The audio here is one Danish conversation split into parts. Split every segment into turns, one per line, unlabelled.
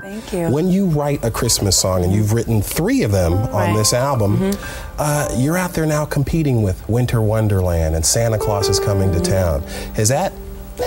Thank you.
When you write a Christmas song, and you've written three of them on this album, uh, you're out there now competing with Winter Wonderland and Santa Claus is coming to town. Is that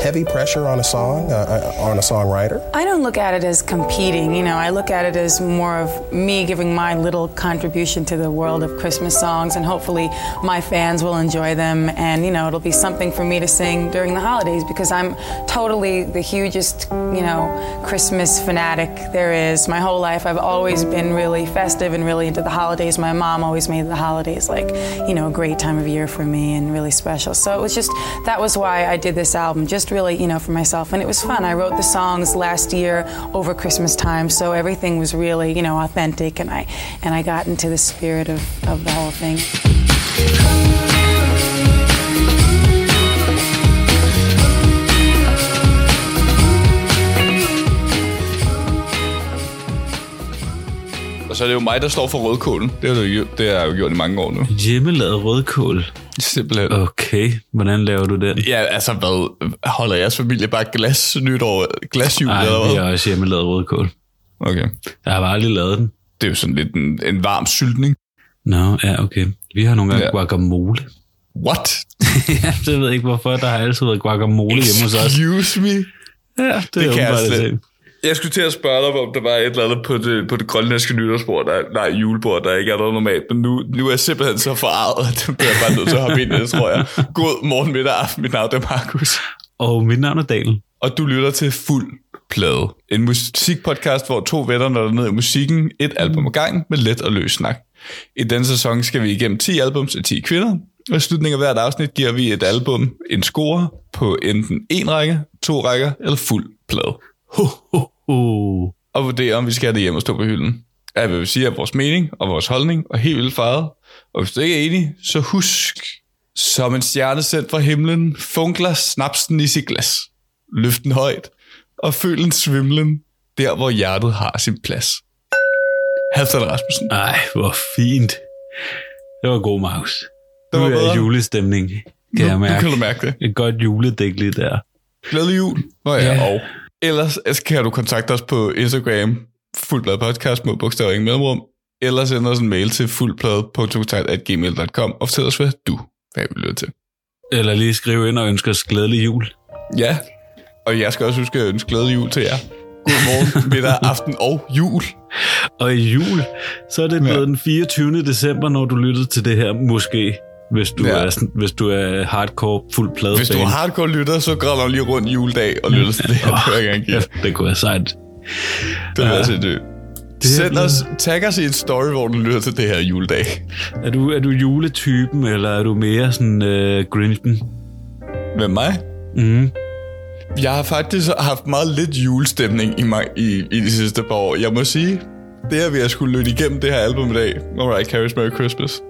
heavy pressure on a song, uh, uh, on a songwriter?
I don't look at it as competing, you know, I look at it as more of me giving my little contribution to the world of Christmas songs and hopefully my fans will enjoy them and, you know, it'll be something for me to sing during the holidays because I'm totally the hugest, you know, Christmas fanatic there is. My whole life I've always been really festive and really into the holidays. My mom always made the holidays like, you know, a great time of year for me and really special. So it was just, that was why I did this album, just really, you know, for myself. And it was fun. I wrote the songs last year over Christmas time, so everything was really, you know, authentic and I and I got into the spirit of, of the whole thing.
Og så er det jo mig, der står for rødkålen. Det har, du, jo- det har jeg jo gjort i mange år nu.
Hjemmelavet rødkål.
Simpelthen.
Okay, hvordan laver du den?
Ja, altså hvad? Holder jeres familie bare glas nytår, glasjul
Nej, vi har også hjemmelavet rødkål.
Okay.
Jeg har bare aldrig lavet den.
Det er jo sådan lidt en, en varm syltning.
Nå, ja, okay. Vi har nogle gange
Ja.
guacamole.
What?
ja, det ved jeg ikke hvorfor. Der har altid været guacamole hjemme hos os.
Excuse me?
Ja, det,
Det
er
kan jeg slet-. Jeg skulle til at spørge dig, om der var et eller andet på det, på det grønlandske nytårsbord, der, nej, julebord, der ikke er noget normalt, men nu, nu er jeg simpelthen så forarvet, at det bliver bare nødt til at hoppe ind i det, tror jeg. God morgen, middag, aften, mit navn er Markus.
Og mit navn er Daniel.
Og du lytter til Fuld Plade. En musikpodcast, hvor to venner når ned i musikken, et album ad gangen med let og løs snak. I denne sæson skal vi igennem 10 albums af 10 kvinder, og i slutningen af hvert afsnit giver vi et album en score på enten en række, to rækker eller fuld plade.
Ho, ho, ho.
Og vurdere, om vi skal have det hjem og stå på hylden. Jeg vil sige, at vores mening og vores holdning er helt vildt fejret. Og hvis du ikke er enig, så husk, som en stjerne sendt fra himlen, funkler snapsen i sit glas. Løft den højt, og føl en svimlen, der hvor hjertet har sin plads. Halvdan Rasmussen.
Ej, hvor fint. Det var god, Markus.
Det
Nu
var
er jeg i
bedre.
julestemning, kan
Nu,
jeg
nu
mærke.
kan du mærke det.
Et godt juledæk lige der.
Glædelig jul. Nå ja,
Ja.
og ellers kan du kontakte os på Instagram, fuldblad podcast med bogstaver ingen mellemrum, eller sende os en mail til fuldplade.gmail.com og fortæl os, hvad du hvad vi lytter til.
Eller lige skrive ind og ønske os glædelig jul.
Ja, og jeg skal også huske at ønske glædelig jul til jer. God morgen, middag, aften og jul.
Og i jul, så er det blevet den 24. december, når du lytter til det her, måske. Hvis du,
Ja.
er, sådan- hvis du er hardcore fuld plade
Hvis du er hardcore lytter, så græder du lige rundt juledag og lytter til det her. Det vil jeg gerne give.
Ja, det kunne være sejt.
Det vil jeg sige, det. Send os, tag os i en story, hvor du lytter til det her juledag.
Er du, er du juletypen, eller er du mere sådan øh, Grinchen?
Med mig?
Mm.
Jeg har faktisk haft meget lidt julestemning i, mig, i, i de sidste par år. Jeg må sige, det at vi har skulle lytte igennem det her album i dag, Mariah Carey's Merry Christmas,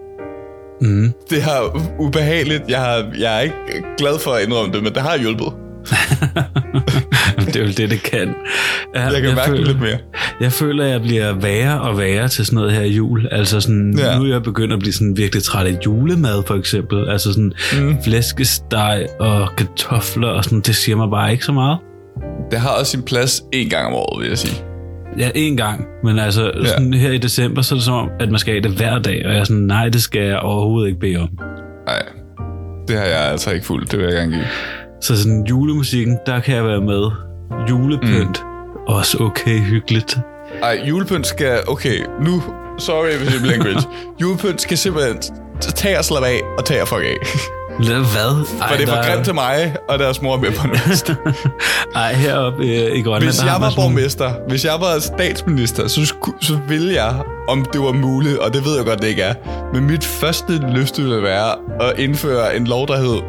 Mm.
det har ubehageligt. Jeg, har, jeg er ikke glad for at indrømme det, men det har hjulpet.
det er jo det, det kan. Ja,
Jeg kan mærke det
føler,
lidt mere.
Jeg føler, at jeg bliver værre og værre til sådan noget her jul. Altså sådan,
ja.
nu er jeg begyndt at blive sådan virkelig træt af julemad, for eksempel. Altså sådan mm. flæskesteg og kartofler og sådan, det siger mig bare ikke så meget.
Det har også sin plads en gang om året, vil jeg sige.
Ja, en gang. Men altså,
Ja.
sådan her i december, så er det som om, at man skal have det hver dag. Og jeg er sådan, nej, det skal jeg overhovedet ikke bede om.
Nej, det har jeg altså ikke fuldt. Det vil jeg gerne give.
Så sådan julemusikken, der kan jeg være med. Julepynt, mm. også okay hyggeligt.
Ej, julepynt skal... Okay, nu... Sorry, hvis jeg grinch. Julepynt skal simpelthen tage og slappe af og tage og fuck af.
Hvad?
For det er for grimt til mig, og deres mor er med på noget.
Ej, heroppe øh, i Grønland,
Hvis jeg var
sådan-
borgmester, hvis jeg var statsminister, så, så ville jeg, om det var muligt, og det ved jeg godt, det ikke er, men mit første lyst ville være at indføre en lov, der hed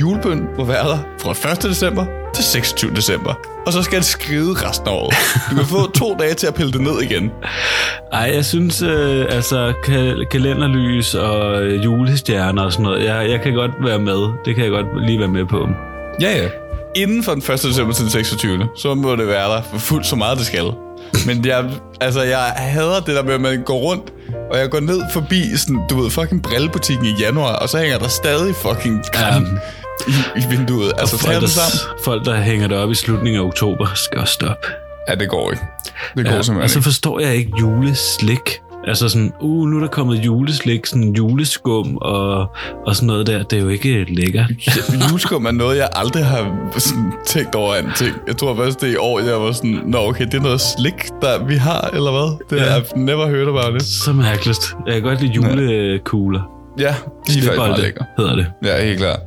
julepynt må være der fra 1. december til 26. december. Og så skal det skride resten af året. Du kan få to dage til at pille det ned igen.
Ej, jeg synes, øh, altså kal- kalenderlys og øh, julestjerner og sådan noget, jeg, jeg kan godt være med. Det kan jeg godt lige være med på.
Ja, ja. Inden for den 1. december til den 26. Så må det være der fuldt så meget, det skal. Men jeg, altså, jeg hader det der med, at man går rundt, og jeg går ned forbi sådan, du ved, fucking brillebutikken i januar, og så hænger der stadig fucking kram i, i vinduet. Altså,
folk,
det
der,
sammen.
folk, der hænger det op i slutningen af oktober, skal også stoppe.
Ja, det går ikke. Det går
Ja, og
simpelthen
så
ikke.
forstår jeg ikke juleslik. Altså sådan, uh, nu er der kommet juleslik, sådan juleskum og, og sådan noget der. Det er jo ikke lækkert.
Juleskum er noget, jeg aldrig har sådan, tænkt over en ting. Jeg tror først, det i år, jeg var sådan, nå okay, det er noget slik, der vi har, eller hvad? Det
Ja.
ja. I've never heard about it.
Så mærkeligt. Jeg kan godt lide julekugler.
Ja, de er faktisk meget lækre.
hedder det.
Ja, helt klart.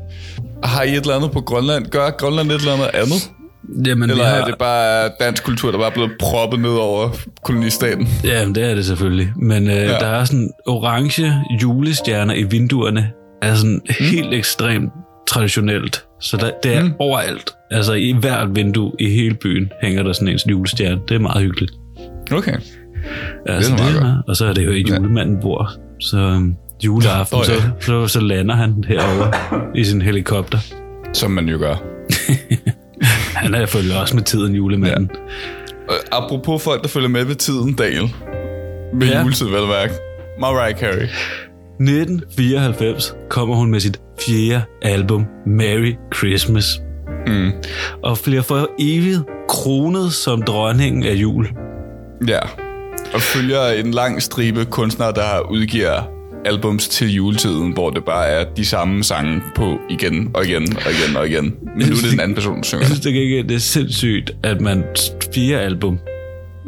Har I et eller andet på Grønland? Gør Grønland et eller andet andet?
Jamen,
Eller
har,
er det bare dansk kultur, der bare er blevet proppet ned over kolonistaten?
Ja, det er det selvfølgelig. Men øh, ja. der er sådan orange julestjerner i vinduerne. Er sådan mm. helt ekstremt traditionelt. Så der, det er mm. overalt. Altså i hvert vindue i hele byen hænger der sådan en julestjerne. Det er meget hyggeligt.
Okay.
Altså,
meget
det
godt.
er, og så er det jo i julemanden bor. Så øhm, juleaften,
Nå, ja.
så, så, så lander han herover i sin helikopter.
Som man jo gør.
Han er selvfølgelig også med tiden julemanden.
Øh, apropos folk, der følger med ved tiden, Daniel. Med
Ja.
ja. juletid, vel mærke. Mariah Carey.
1994 kommer hun med sit fjerde album, Merry Christmas.
Mm.
Og bliver for evigt kronet som dronningen af jul.
Ja. Og følger en lang stribe kunstnere, der udgiver albums til juletiden, hvor det bare er de samme sange på igen og igen og igen og igen. Men nu er det en anden person, der synger
Jeg
det.
synes det, ikke, det er sindssygt, at man fire album.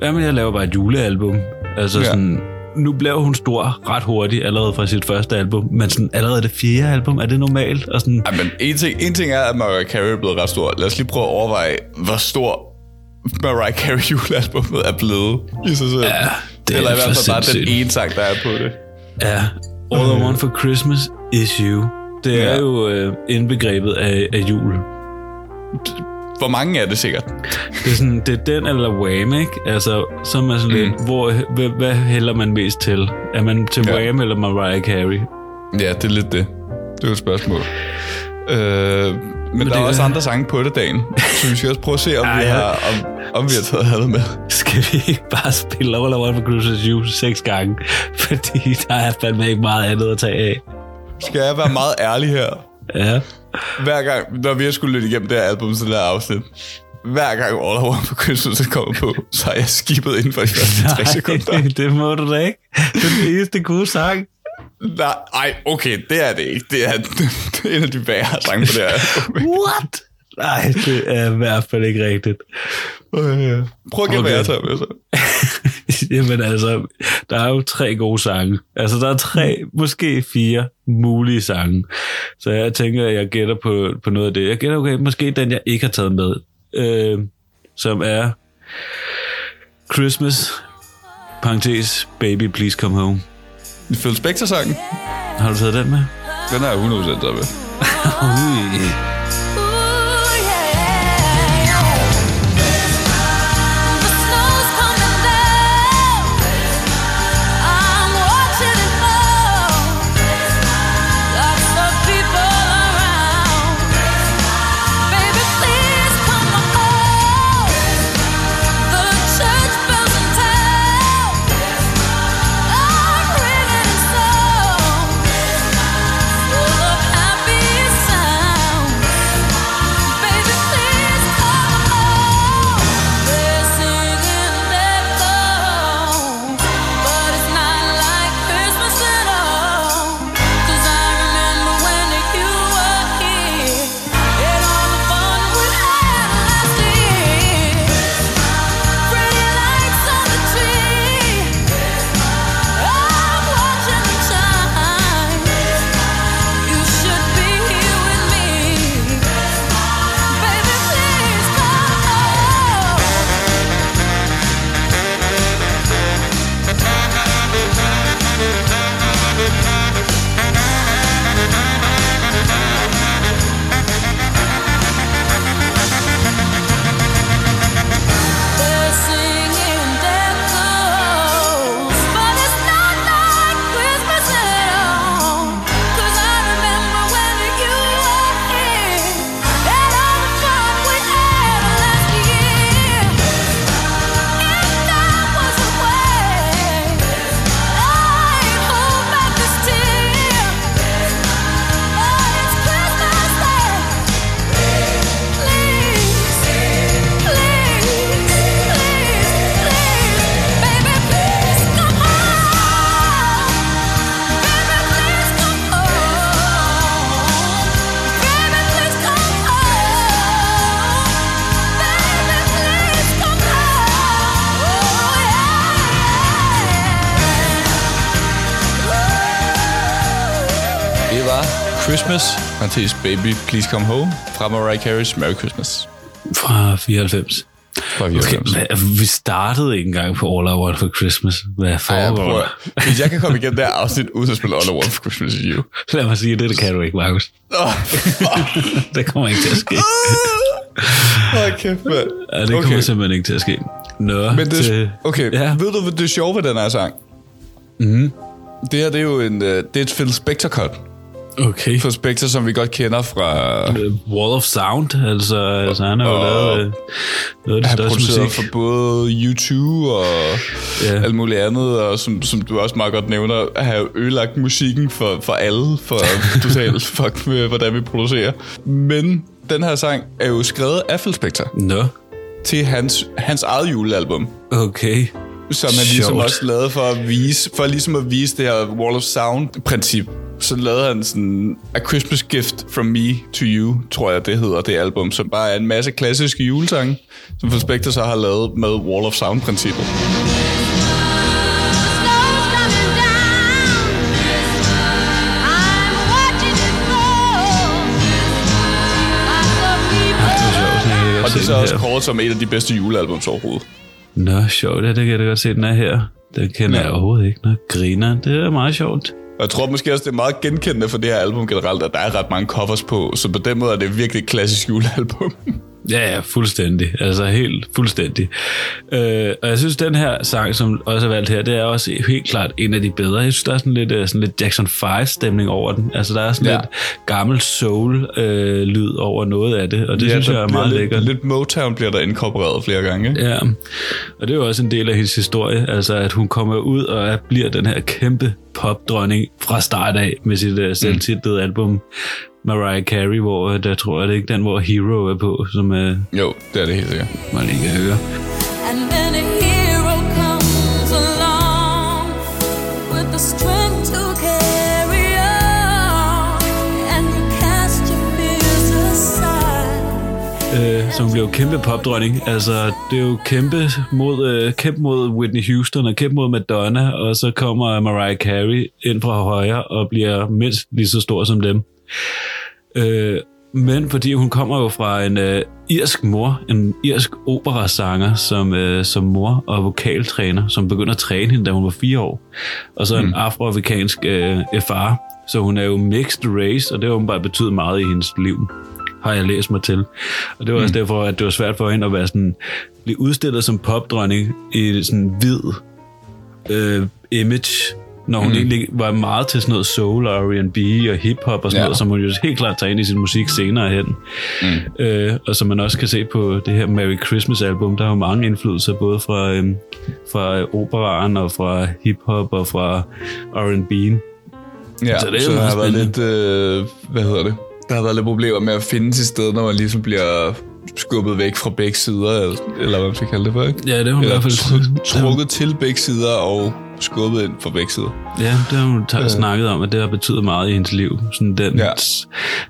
Jamen, jeg laver bare et julealbum. Altså
Ja.
sådan, nu blev hun stor ret hurtigt allerede fra sit første album, men sådan, allerede det fjerde album, er det normalt? Og sådan,
Ej, men en ting, en ting er, at Mariah Carey er blevet ret stor. Lad os lige prøve at overveje, hvor stor Mariah Carey julealbummet er blevet i sig selv.
Ja, det er
Eller i hvert fald bare den ene sang, der er på det.
Ja, All I Want for Christmas is You. Det er
Ja.
jo øh, indbegrebet af, af jul.
Hvor mange er det sikkert?
Det er, sådan, det er den eller Wham, ikke? Altså, så er sådan lidt, hvor, hvad, hvad hælder man mest til? Er man til
Ja.
Wham eller Mariah Carey?
Ja, det er lidt det. Det er jo et spørgsmål. Øh, men, men der
det
er også andre sange på det, dagen. Så vi skal også prøve at se, om,
Ej,
vi, har, om, om vi har taget andet med.
Skal vi ikke bare spille All I Want for Christmas is You seks gange? Fordi der er fandme ikke meget andet at tage af.
Skal jeg være meget ærlig her?
Ja.
Hver gang, når vi har skulle lytte igennem det her album, så det her afsnit, hver gang All I Want for Christmas er kommet på, så har jeg skibet inden for de første 3 sekunder.
Det må du da ikke. Det er den eneste gode sang.
Nej, ej, okay, det er det ikke. Det er, det er en af de værre sange på det her.
What? Nej, det er i hvert fald ikke rigtigt.
Øh, Prøv at gætte, hvad
Okay.
jeg tager med så.
Jamen altså, der er jo tre gode sange. Altså, der er tre, måske fire mulige sange. Så jeg tænker, at jeg gætter på, på noget af det. Jeg gætter, okay, måske den, jeg ikke har taget med, øh, som er Christmas, parentes, Baby Please Come Home.
Phil Spector-sangen,
Har du taget den med?
den er jeg 100% der med. Parentes Baby Please Come Home, fra Mariah Carey's Merry Christmas.
Fra 94.
Fra
Okay,
94.
hvad- vi startede ikke engang på All I Want for Christmas. Hvad foregår der?
hvis jeg kan komme igennem det her afsnit, uden at spille All I Want for Christmas is You.
Lad mig sige det, det kan du ikke, Markus.
Åh,
Det kommer ikke til at ske.
Hold kæft, mand.
Ja, det kommer simpelthen ikke til at ske. Nå,
Men det,
til,
okay,
Ja.
ved du, hvad det er sjove ved den her sang? Mm. Det her, det er jo en, øh, det er et Phil Spector cut.
Okay.
Phil Spector, som vi godt kender fra...
Wall of Sound, altså, altså han har jo
Og-
lavet øh, noget af det største
produceret
musik.
for både U2 og
Ja.
alt muligt andet, og som, som du også meget godt nævner, har ødelagt musikken for, for alle, for totalt fuck med, hvordan vi producerer. Men den her sang er jo skrevet af Phil Spector
Nå,
til hans, hans eget julealbum,
okay.
som han ligesom
Sjovt.
også lavede for at vise, for ligesom at vise det her Wall of Sound-princip. Så lavede han sådan A Christmas Gift From Me To You, tror jeg det hedder, det album, som bare er en masse klassiske julesange, som Phil Spector så har lavet med Wall of Sound-princippet.
Er
Og det er så også kåret som et af de bedste julealbums overhovedet.
Nå, sjovt, ja, det kan jeg da godt se, den er her. Den kender
Ja.
jeg overhovedet ikke. Nå, griner, det er meget sjovt.
Og jeg tror måske også, det er meget genkendende for det her album generelt, at der er ret mange covers på, så på den måde er det virkelig et klassisk julealbum.
Ja, ja, fuldstændig. Altså helt fuldstændig. Øh, og jeg synes, den her sang, som også er valgt her, det er også helt klart en af de bedre. Jeg synes, der er sådan lidt, øh, sådan lidt Jackson 5-stemning over den. Altså, der er sådan ja. Lidt gammel soul-lyd over noget af det, og det ja, synes jeg er meget
lidt,
lækkert.
Lidt Motown bliver der inkorporeret flere gange. Ikke?
Ja, og det er jo også en del af hendes historie, altså at hun kommer ud og er, bliver den her kæmpe popdronning fra start af med sit uh, selvtitlede album Mariah Carey, hvor uh, der tror jeg det er ikke den, hvor Hero er på, som uh,
Jo, det er det helt sikkert.
man lige kan høre.
And then a hero comes along with the strength to carry on. And you cast your fears aside.
Øh, så hun blev jo kæmpe popdronning. Altså, det er jo kæmpe mod, øh, kæmpe mod Whitney Houston og kæmpe mod Madonna, og så kommer Mariah Carey ind fra højre og bliver mindst lige så stor som dem. Øh, men fordi hun kommer jo fra en øh, irsk mor, en irsk operasanger som, øh, som mor og vokaltræner, som begynder at træne hende, da hun var fire år. Og så en afroamerikansk øh, far. Så hun er jo mixed race, og det har åbenbart betydet meget i hendes liv har jeg læst mig til. Og det var også derfor, at det var svært for hende at være sådan, blive udstillet som popdronning i sådan en hvid øh, image, når hun mm. egentlig var meget til sådan noget soul og R&B og hip-hop og sådan ja. Noget, som hun jo helt klart tager ind i sin musik senere hen. Mm. Øh, og som man også kan se på det her Merry Christmas album, der er jo mange indflydelser, både fra, øh, fra operaen og fra hip-hop og fra R&B'en.
Ja,
Så det er
så der har været lidt, øh, hvad hedder det? Der har været lidt problemer med at finde til sted, når man ligesom bliver skubbet væk fra begge sider, eller, eller hvad man skal kalde det for, ikke?
Ja, det har hun i hvert fald...
tr- trukket til begge sider og skubbet ind sider.
Ja, det har hun t- snakket om, at det har betydet meget i hendes liv. Sådan den, ja.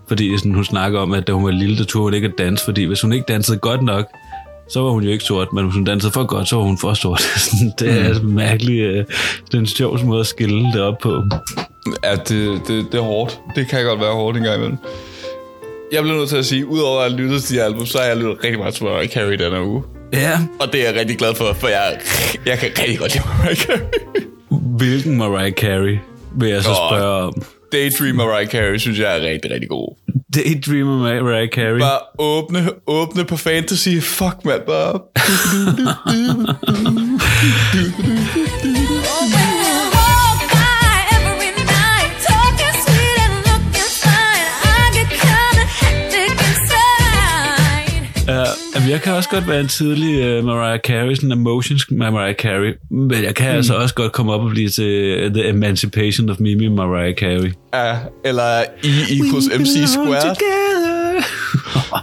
Fordi sådan, hun snakker om, at da hun var lille, der turde hun ikke at danse, fordi hvis hun ikke dansede godt nok, så var hun jo ikke sort, men hvis hun dansede for godt, så var hun for sort. Det er altså mærkeligt. øh, Det er en sjov måde at skille det op på.
Ja, det, det, det er hårdt. Det kan godt være hårdt en gang imellem. Jeg bliver nødt til at sige, udover at lytte til de album, så har jeg lyttet rigtig meget til Mariah Carey den her uge.
Ja.
Og det er jeg rigtig glad for, for jeg, jeg kan rigtig godt lide Mariah Carey.
Hvilken Mariah Carey vil jeg så
Åh.
spørge om?
Daydream Mariah Carey synes jeg er rigtig, rigtig god.
Daydreamer Mariah Carey.
Bare åbne, åbne på fantasy. Fuck, mand. Bare...
jeg kan også godt være en tidlig uh, Mariah Carey, sådan emotions med Mariah Carey, men jeg kan mm. altså også godt komme op og blive til uh, The Emancipation of Mimi Mariah Carey.
Ja, eller E equals MC squared.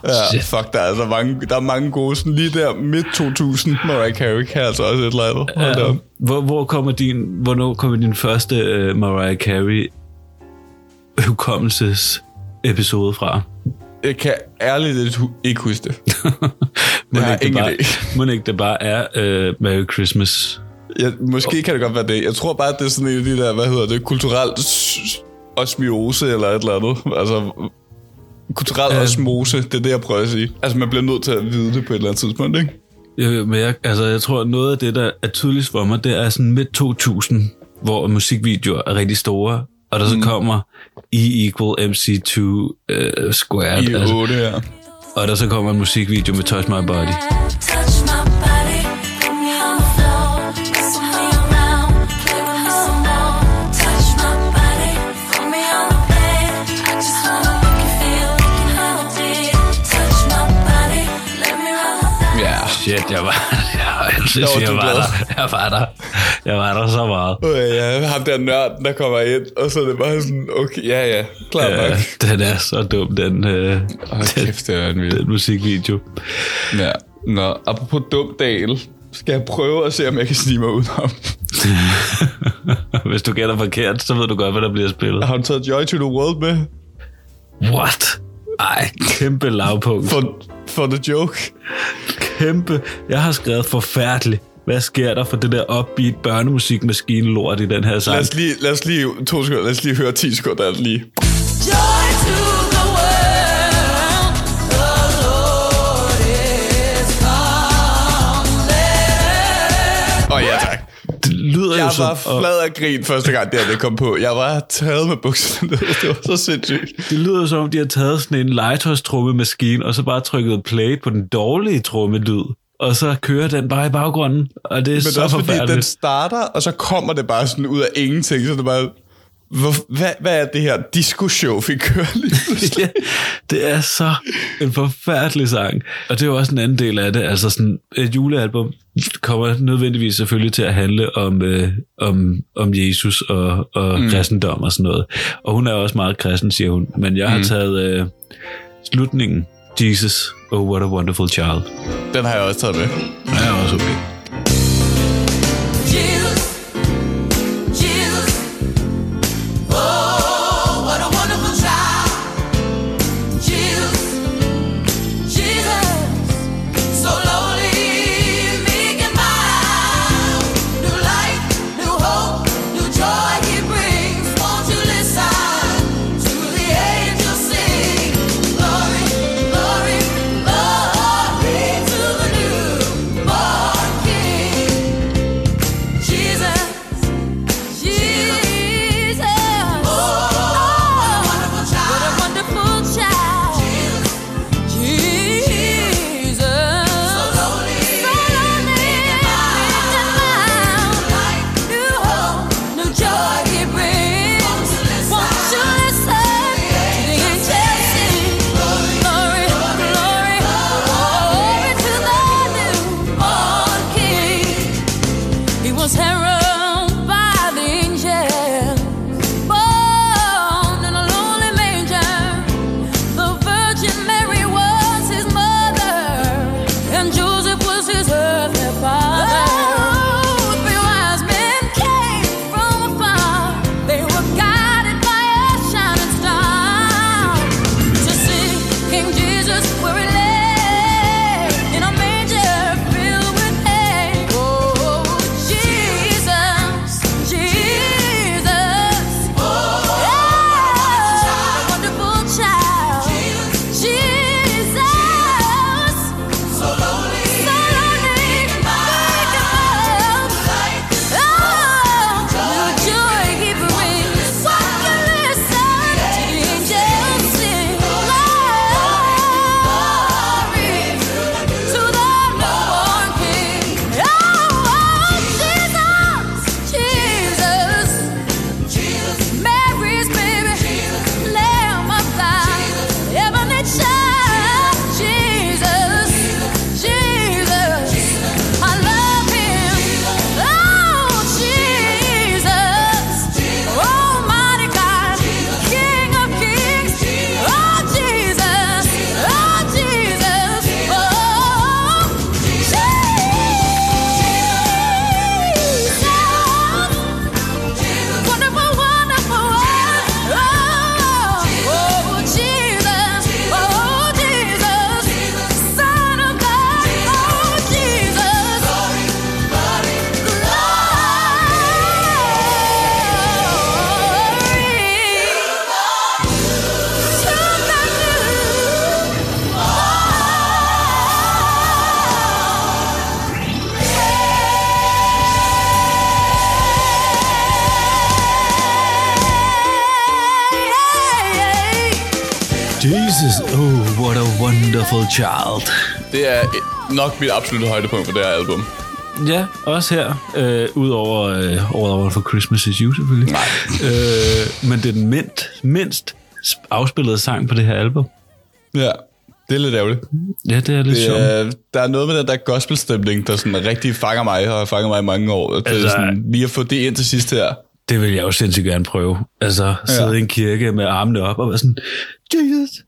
Ja, fuck, der er altså mange, der er mange gode, sådan lige der midt 2000, Mariah Carey kan altså også et eller andet.
Ja. Hvor, hvor kommer din, hvornår kommer din første uh, Mariah Carey hukommelses episode fra?
Jeg kan ærligt ikke hu- ikke huske det.
Må
har
ikke det
ingen
bare,
idé.
må ikke det bare er uh, Merry Christmas?
Jeg, måske kan det godt være det. Jeg tror bare, at det er sådan en af de der, hvad hedder det, kulturelt osmiose eller et eller andet. Altså, kulturel
Øhm.
osmose, det er det, jeg prøver at sige. Altså, man bliver nødt til at vide det på et eller andet tidspunkt, ikke?
Jo, men jeg, altså, jeg tror, at noget af det, der er tydeligst for mig, det er sådan midt 2000, hvor musikvideoer er rigtig store, og der så kommer E equal MC2 uh, squared,
I
altså,
8 her.
og der så kommer en musikvideo med Touch My Body.
Touch my body,
Ja.
Shit, jeg var, synes,
Der var
jeg
du
var
glad.
der. Jeg var der. Jeg var der så meget.
Øh, ja, ham der nørden, der kommer ind, og så er det bare sådan, okay, ja, ja, klar
Ja,
nok.
den er så dum, den, øh,
Hold
den,
kæft, det er vanvittigt.
den musikvideo.
Ja. Nå, apropos dumdal, skal jeg prøve at se, om jeg kan snige mig udenom.
Hvis du gætter forkert, så ved du godt, hvad der bliver spillet.
Har hun taget Joy to the World med?
What? Ej, kæmpe lavpunkt.
For, for the joke?
Kæmpe. Jeg har skrevet forfærdeligt. Hvad sker der for det der upbeat børnemusikmaskine lort i den her
Lad
sang?
os lige, lad os lige, to sekunder, lad os lige høre 10 sekunder lige.
Lyder jo
Jeg
som...
var flad af grin første gang, det her det kom på. Jeg var taget med bukserne ned. Det var så sindssygt.
Det lyder som om, de har taget sådan en legetøjstrummemaskine, og så bare trykket play på den dårlige trummelyd. Og så kører den bare i baggrunden, og det er
Men
så
det er også fordi, den starter, og så kommer det bare sådan ud af ingenting. Så det er bare... Hvor, hvad, hvad er det her disco-show, vi kører lige
ja, det er så en forfærdelig sang. Og det er jo også en anden del af det. Altså sådan et julealbum kommer nødvendigvis selvfølgelig til at handle om, øh, om, om Jesus og, og mm. kristendom og sådan noget. Og hun er også meget kristen, siger hun. Men jeg har
Mm.
taget øh, slutningen. Jesus, oh what a wonderful child.
Den har jeg også taget med.
Den er også okay.
Child.
Det er nok mit absolutte højdepunkt på det her album.
Ja, også her. Øh, Udover øh, All I Want for Christmas is You, selvfølgelig.
Nej.
Øh, men det er den mindst, mindst afspillede sang på det her album.
Ja, det er lidt ærgerligt.
Ja, det er lidt
Det
sjovt.
er, der er noget med den der gospelstemning, der sådan rigtig fanger mig, og har fanget mig i mange år. Det
Altså-
er sådan, lige at få det ind til sidst her.
Det vil jeg jo sindssygt gerne prøve. Altså, sidde
Ja.
i en kirke med armene op og være sådan, Jesus.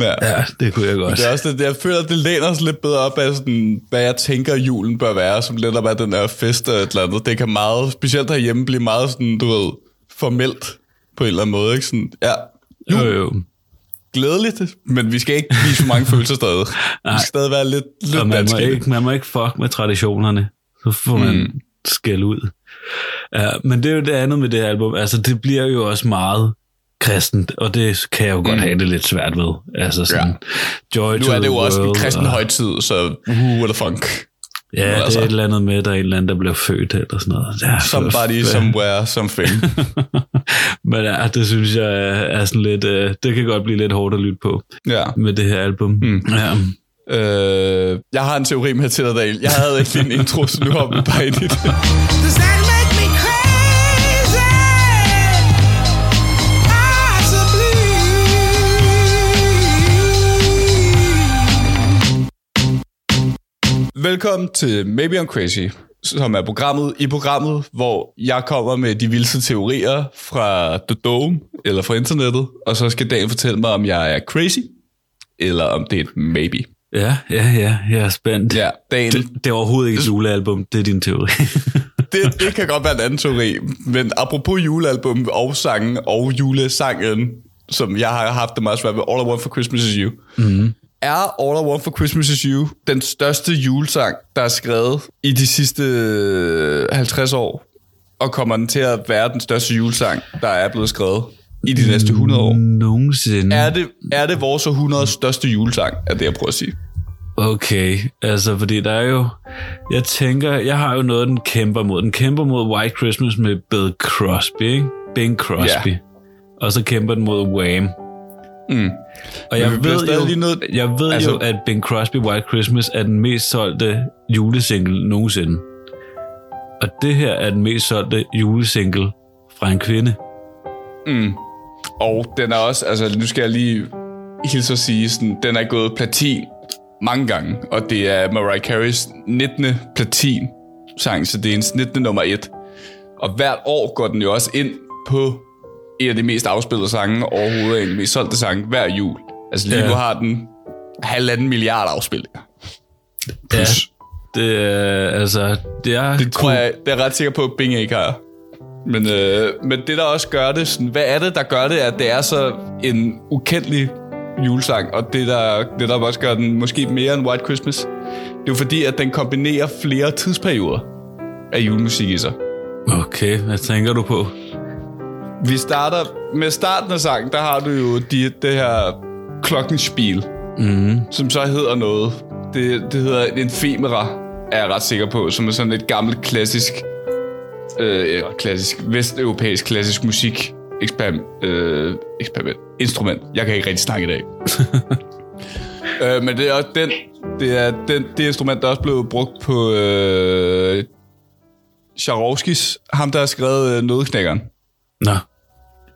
Ja.
Ja, det kunne jeg godt.
Det er også det, jeg føler, at det læner sig lidt bedre op af, sådan, hvad jeg tænker, julen bør være, som lidt op af den der fest og et eller andet. Det kan meget, specielt herhjemme, blive meget sådan, du ved, formelt på en eller anden måde. Ikke? Sådan, ja,
Jo, jo.
glædeligt, men vi skal ikke vise for mange følelser stadig. Vi skal stadig være lidt, lidt
Og man må, ikke, man må ikke fuck med traditionerne. Så får man mm. skæld ud. Ja, men det er jo det andet med det album. Altså, det bliver jo også meget kristent, og det kan jeg jo godt have det lidt svært ved. Altså sådan, ja. Joy
Nu
to
er det jo
the
også en
world,
kristen
og-
højtid, så who would the funk?
Ja, det
altså.
er et eller andet med, der er en eller anden, der blev født eller sådan noget. Ja,
Somebody,
for-
somewhere, something.
Men ja, det synes jeg er sådan lidt, øh, det kan godt blive lidt hårdt at lytte på
Ja.
med det her album. Mm. Ja.
Øh, jeg har en teori med til dig, Daniel. Jeg havde ikke din intro, så nu hopper vi bare ind i det. Velkommen til Maybe I'm Crazy, som er programmet i programmet, hvor jeg kommer med de vildeste teorier fra The Dome, eller fra internettet, og så skal dagen fortælle mig, om jeg er crazy, eller om det er et maybe.
ja, ja, ja, jeg er spændt.
Ja, dagen,
Det, det er overhovedet ikke et julealbum, det er din teori.
det, det kan godt være en anden teori, men apropos julealbum og sangen og julesangen, som jeg har haft det meget svært ved, All I Want for Christmas is You, mm. Er All I Want for Christmas is You den største julesang, der er skrevet i de sidste 50 år, og kommer den til at være den største julesang, der er blevet skrevet i de næste 100 år.
Nogensinde.
Er det, er det vores århundredes største julesang, er det jeg prøver at sige.
Okay, altså fordi der er jo... Jeg tænker, jeg har jo noget, den kæmper mod. Den kæmper mod White Christmas med Bill Crosby, ikke? Bing Crosby.
Ja.
Og så kæmper den mod Wham.
Mm.
Og jeg ved, jo,
lige nødt-
jeg ved
altså-
jo, at Bing Crosby White Christmas er den mest solgte julesingle nogensinde. Og det her er den mest solgte julesingle fra en kvinde.
Mm. Og den er også, altså nu skal jeg lige hilse at sige, sådan, den er gået platin mange gange, og det er Mariah Careys 19. platin sang, så det er hendes 19. nummer 1. Og hvert år går den jo også ind på en af de mest afspillede sange overhovedet, en af de mest solgte sange hver jul. Altså lige
Ja.
ja. nu har den halvanden milliard afspillinger. Plus.
Det er, altså, det er...
Det tror jeg, det er ret sikker på, at Bing ikke har. Men, øh, men det, der også gør det, sådan, hvad er det, der gør det, at det er så en ukendelig julesang, og det der, det, der også gør den måske mere end White Christmas, det er jo fordi, at den kombinerer flere tidsperioder af julemusik i sig.
Okay, hvad tænker du på?
Vi starter med starten af sangen, der har du jo de, det her klokkenspil,
Mm.
som så hedder noget. Det, det hedder en femera, er jeg ret sikker på, som er sådan et gammelt klassisk, øh, klassisk, vesteuropæisk klassisk musik eksperiment, øh, eksperiment, instrument. Jeg kan ikke rigtig snakke i dag. øh, men det er også den, det er den, det instrument, der også blev brugt på øh, Charovskis, ham der har skrevet øh, Nødknækkeren
Nå,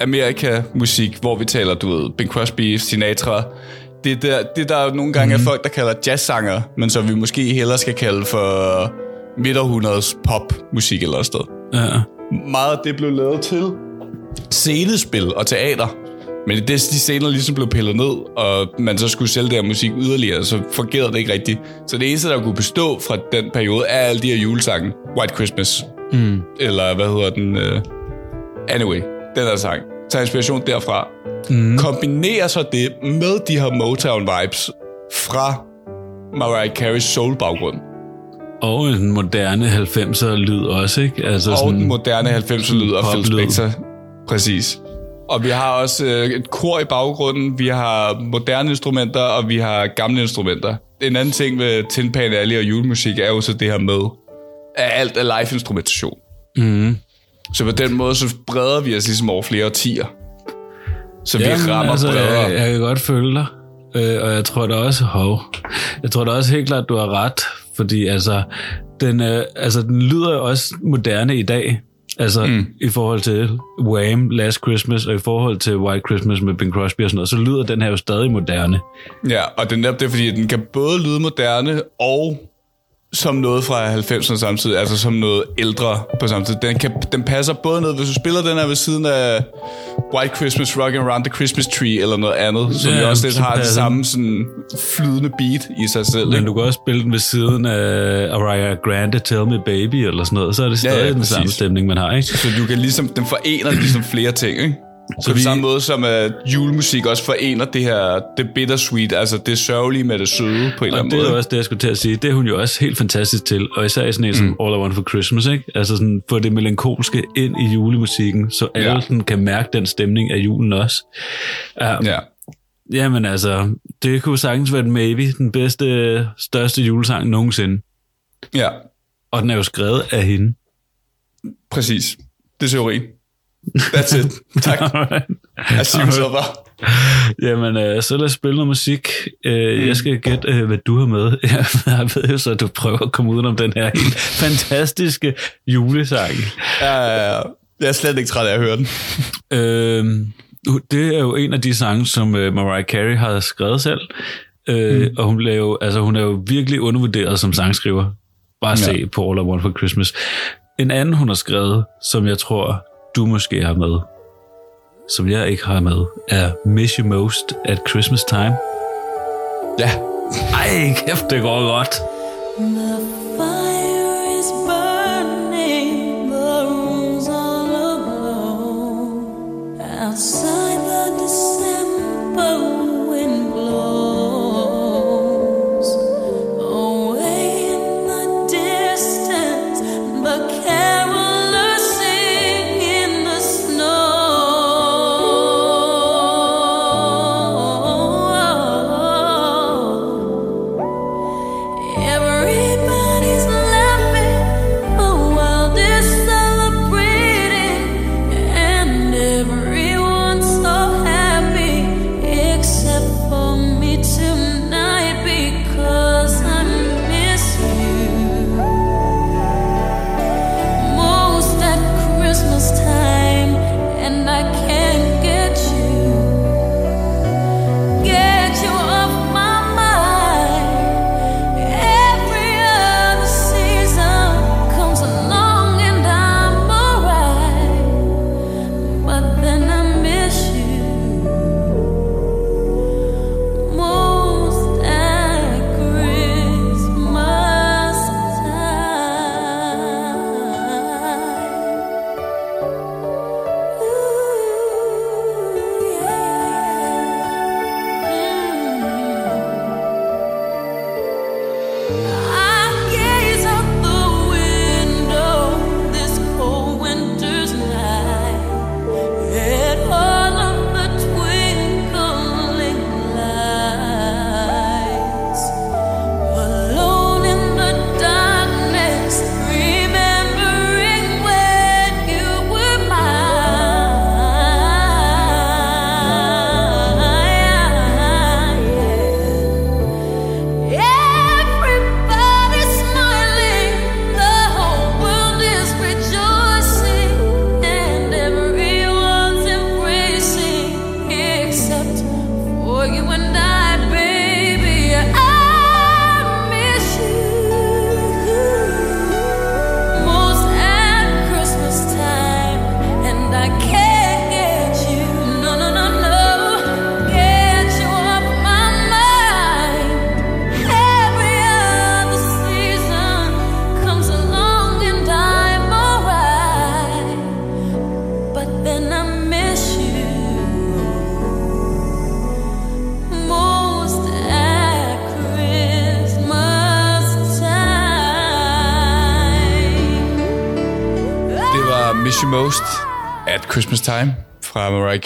Amerika-musik, hvor vi taler, du ved, Bing Crosby, Sinatra. Det der, det der nogle gange mm. er folk, der kalder jazzsanger, men som vi måske hellere skal kalde for midterhundredes popmusik eller sted.
ja.
Meget af det blev lavet til scenespil og teater. Men det, de scener ligesom blev pillet ned, og man så skulle sælge der musik yderligere, så fungerede det ikke rigtigt. Så det eneste, der kunne bestå fra den periode, er alle de her julesange. White Christmas. Mm. Eller hvad hedder den? Uh, anyway, den her sang. Tag inspiration derfra. Mm. Kombinerer så det med de her Motown-vibes, fra Mariah Carey's soul-baggrund.
Og en moderne 90'er lyd også, ikke? Altså
Og den moderne 90'er lyd af Phil. Spector. Præcis. Og vi har også øh, et kor i baggrunden, vi har moderne instrumenter, og vi har gamle instrumenter. En anden ting ved Tin Pan Alley og julemusik er jo så det her med, at alt er live-instrumentation.
Mm.
Så på den måde, så breder vi os ligesom over flere årtier. Så vi
Jamen,
rammer
altså,
bredere.
jeg, jeg kan godt følge dig. Øh, og jeg tror da også, hov, jeg tror da også helt klart, du har ret, fordi altså, den, øh, altså, den lyder jo også moderne i dag. Altså mm. i forhold til Wham! Last Christmas, og i forhold til White Christmas med Bing Crosby og sådan noget, så lyder den her jo stadig moderne.
Ja, og det er det, fordi den kan både lyde moderne og som noget fra 90'erne samtidig, altså som noget ældre på samme tid. Den, kan, den passer både ned, hvis du spiller den her ved siden af White Christmas Rockin' Around the Christmas Tree, eller noget andet, som
Ja,
jo også lidt har det samme sådan flydende beat i sig selv.
Men
ikke?
du kan også spille den ved siden af Ariana Grande, Tell Me Baby, eller sådan noget, så er det stadig
ja,
ja, den samme stemning, man har, ikke?
Så du kan ligesom, den forener ligesom flere ting, ikke? Så på
vi-
vi... samme måde som at julemusik også forener det her, det bittersweet, altså det sørgelige med det søde på en eller anden
det er
måde.
også det, jeg skulle til at sige. Det er hun jo også helt fantastisk til. Og især i sådan en som
Mm.
All I Want For Christmas, ikke? Altså sådan, få det melankolske ind i julemusikken, så alle
Ja.
sådan kan mærke den stemning af julen også. Ja.
Ja.
Jamen altså, det kunne sagtens være den maybe, den bedste, største julesang nogensinde.
ja,
Og den er jo skrevet af hende.
præcis. Det er teorien. That's it. Tak. Jeg synes så bare.
Jamen, øh, så lad os spille noget musik. Øh, Jeg skal gætte, øh, hvad du har med. Jeg ved jo så, at du prøver at komme udenom den her helt fantastiske julesang.
Ja, ja, ja. Jeg er slet ikke træt af at høre den.
Øh, det er jo en af de sange, som øh, Mariah Carey har skrevet selv. Øh, mm. Og hun, er jo, altså, hun er jo virkelig undervurderet som sangskriver. Bare se
Ja.
på All I Want For Christmas. En anden, hun har skrevet, som jeg tror, du måske har med, som jeg ikke har med, er Miss You Most at Christmas Time.
Ja.
Ej, kæft, det går godt.
The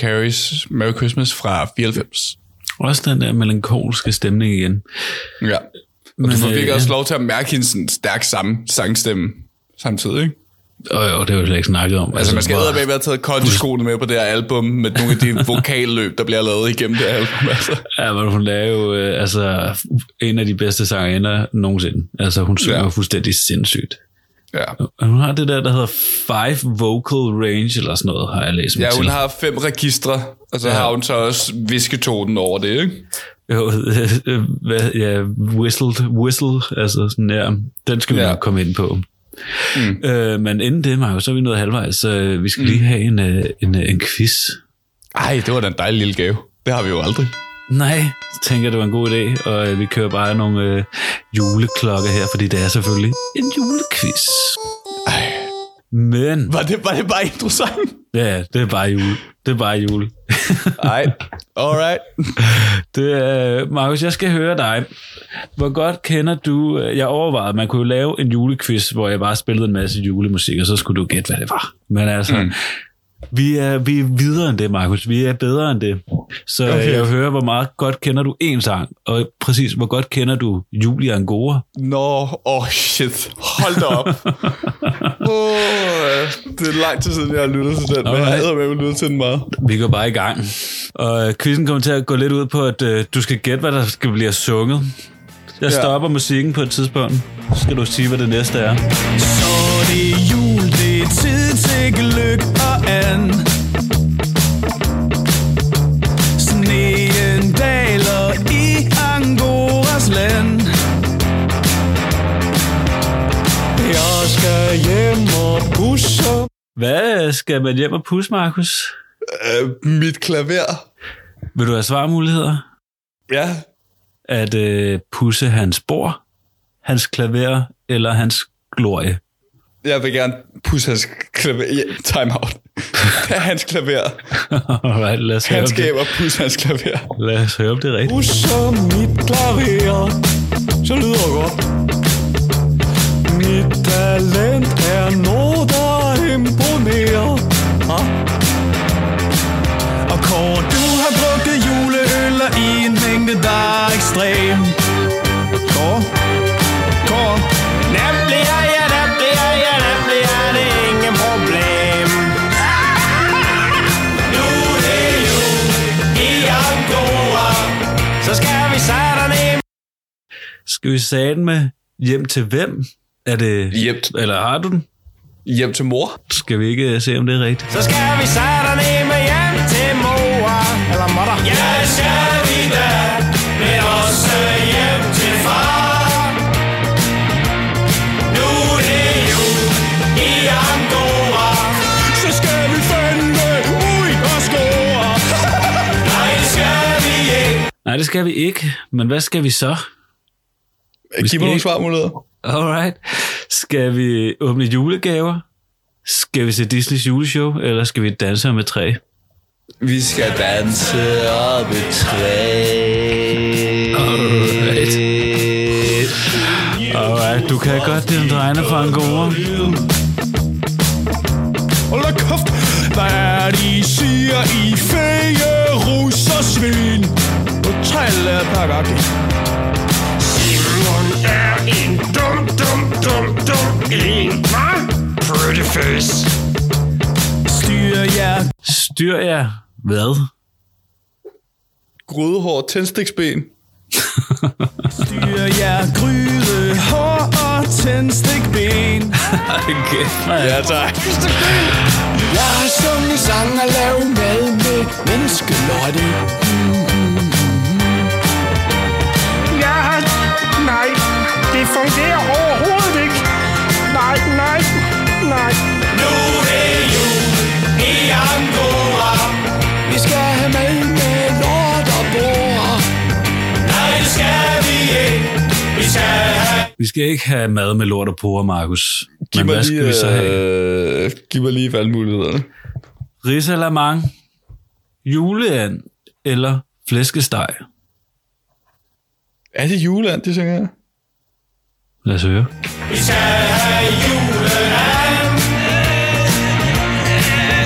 Carey's Merry Christmas fra 94.
Også den der melankolske stemning igen.
Ja. Og
Men,
du får
øh,
virkelig
ja.
også lov til at mærke hendes sådan stærk samme sangstemme samtidig, ikke?
Og jo, det har vi slet ikke snakket om.
Altså, man skal
hvor-
eddermame have taget kondiskoene med på det her album, med nogle af de vokalløb, der bliver lavet igennem det her album. Altså.
Ja, men hun er jo øh, altså, en af de bedste sangerinder nogensinde. Altså, hun synger
Ja.
ja. fuldstændig sindssygt.
Ja.
Og Hun har det der, der hedder Five Vocal Range, eller sådan noget, har jeg læst mig
ja, hun
til.
har fem registre, og så
Ja.
har hun så også visketonen over det, ikke?
Jo, øh, hvad, ja, whistled, whistle, altså sådan der. Den skal vi
Ja.
ja. nok komme ind på. Mm. Øh, men inden det, Marco, så er vi nået halvvejs, så øh, vi skal mm. lige have en, øh, en, øh, en quiz.
Ej, det var da en dejlig lille gave. Det har vi jo aldrig.
Nej, tænker, det var en god idé, og øh, vi kører bare nogle øh, juleklokker her, fordi det er selvfølgelig en julequiz.
Ej.
Men,
Var det, var det bare introsangen?
ja, det er bare jul. Det er bare jul.
Ej, alright.
Det er, Markus, jeg skal høre dig. Hvor godt kender du... øh, Jeg overvejede, at man kunne lave en julequiz, hvor jeg bare spillede en masse julemusik, og så skulle du gætte, hvad det var. Men altså, mm. Vi, er, vi er videre end det, Markus. Vi er bedre end det. Så
Okay.
okay. jeg vil høre, hvor meget godt kender du en sang, og præcis, hvor godt kender du Julie Angora?
Nå, åh oh shit. Hold da op. oh, det er lang tid siden, jeg har lyttet til den, men jeg har med lyttet til den meget.
Vi går bare i gang. Og quizzen kommer til at gå lidt ud på, at øh, du skal gætte, hvad der skal blive sunget. Jeg
Ja.
stopper musikken på et tidspunkt. Så skal du sige, hvad det næste er.
Så det er jul, det er tid til gløk and. Sneen daler i Angoras land. Jeg skal hjem og busse.
Hvad skal man hjem og pusse, Markus?
Uh, mit klaver.
Vil du have svarmuligheder?
Ja.
At øh, pusse hans bord, hans klaver eller hans glorie?
Jeg vil gerne pusse hans klaver. Ja, time out. Det er hans klaver.
Alright, lad os
Han og pusse hans klaver.
Lad os høre, om det er rigtigt.
Busser mit klaver. Så lyder det godt. Mit talent er noget, der imponerer. Ah. Og Kåre, du har drukket juleøller i en mængde, der er ekstrem. Skal vi
sige med hjem til hvem? Er det...
Hjem,
Eller har du den?
hjem til mor.
Skal vi ikke se, om det er rigtigt?
Så skal vi sætte ned med hjem til mor Eller mutter Ja, skal vi da Men også hjem til far Nu er det jul i Angora Så skal vi fandme ud og score Nej, det skal vi ikke
Nej, det skal vi ikke. Men hvad skal vi så?
Giv
skal
mig nogle svarmuligheder.
Alright. Skal vi åbne julegaver? Skal vi se Disneys juleshow? Eller skal vi danse med træ?
Vi skal danse op i træ.
Alright. Alright, du kan godt den drejende fra Angora.
Hold kæft, hvad er de siger i feje rus og svin? Totale pagaki. Simon en. Pretty face. Styr jer.
Styr jer. Hvad?
Grydehår, tændstiksben.
Styr jer gryde, hår og tændstikben.
Okay.
Ja, tak.
Jeg har sunget sang og lavet mad med menneskelotte. Ja, nej, det fungerer overhovedet. Nej, nej, nej. Nu er det jul i Angora. Vi skal have mad med lort og bord. Nej, det skal vi ikke. Vi skal have
Vi skal ikke have mad med lort og porer, Markus.
Giv mig, lige,
vi så have?
øh, giv mig lige valgmulighederne.
Risalamang, juleand eller flæskesteg?
Er det juleland, det synger jeg?
Lad os høre.
Vi skal have julen an.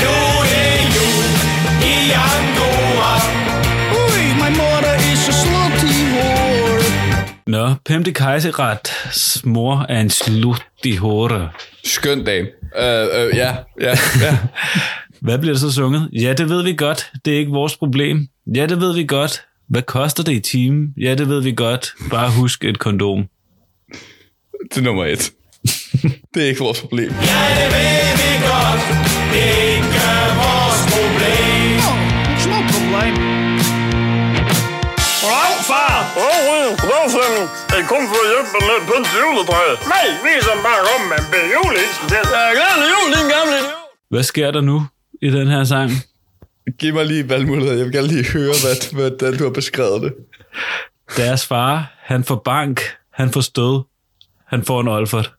Nu
er jul i Angora. Ui, min mor er så slut i.
Nå, Pemte
Kejserets mor er en slut i håret.
Skøn dag. Uh, øh, uh, øh, ja, ja, ja.
Hvad bliver der så sunget? Ja, det ved vi godt. Det er ikke vores problem. Ja, det ved vi godt. Hvad koster det i timen? Ja, det ved vi godt. Bare husk et kondom.
Til nummer et. det er ikke vores problem.
Små problem. Goddag, far. Åh, oh, goddag, Flemming. Jeg kom for at hjælpe med lidt pynt til juletræet. Nej, vi er så bare kommet med en bedre julehilsen til. Ja, glædelig jul, din gamle idiot.
Hvad sker der nu i den her sang?
Giv mig lige valgmuligheder. Jeg vil gerne lige høre, hvad, hvordan du har beskrevet det.
Deres far, han får bank, han får stød, han får en olfert.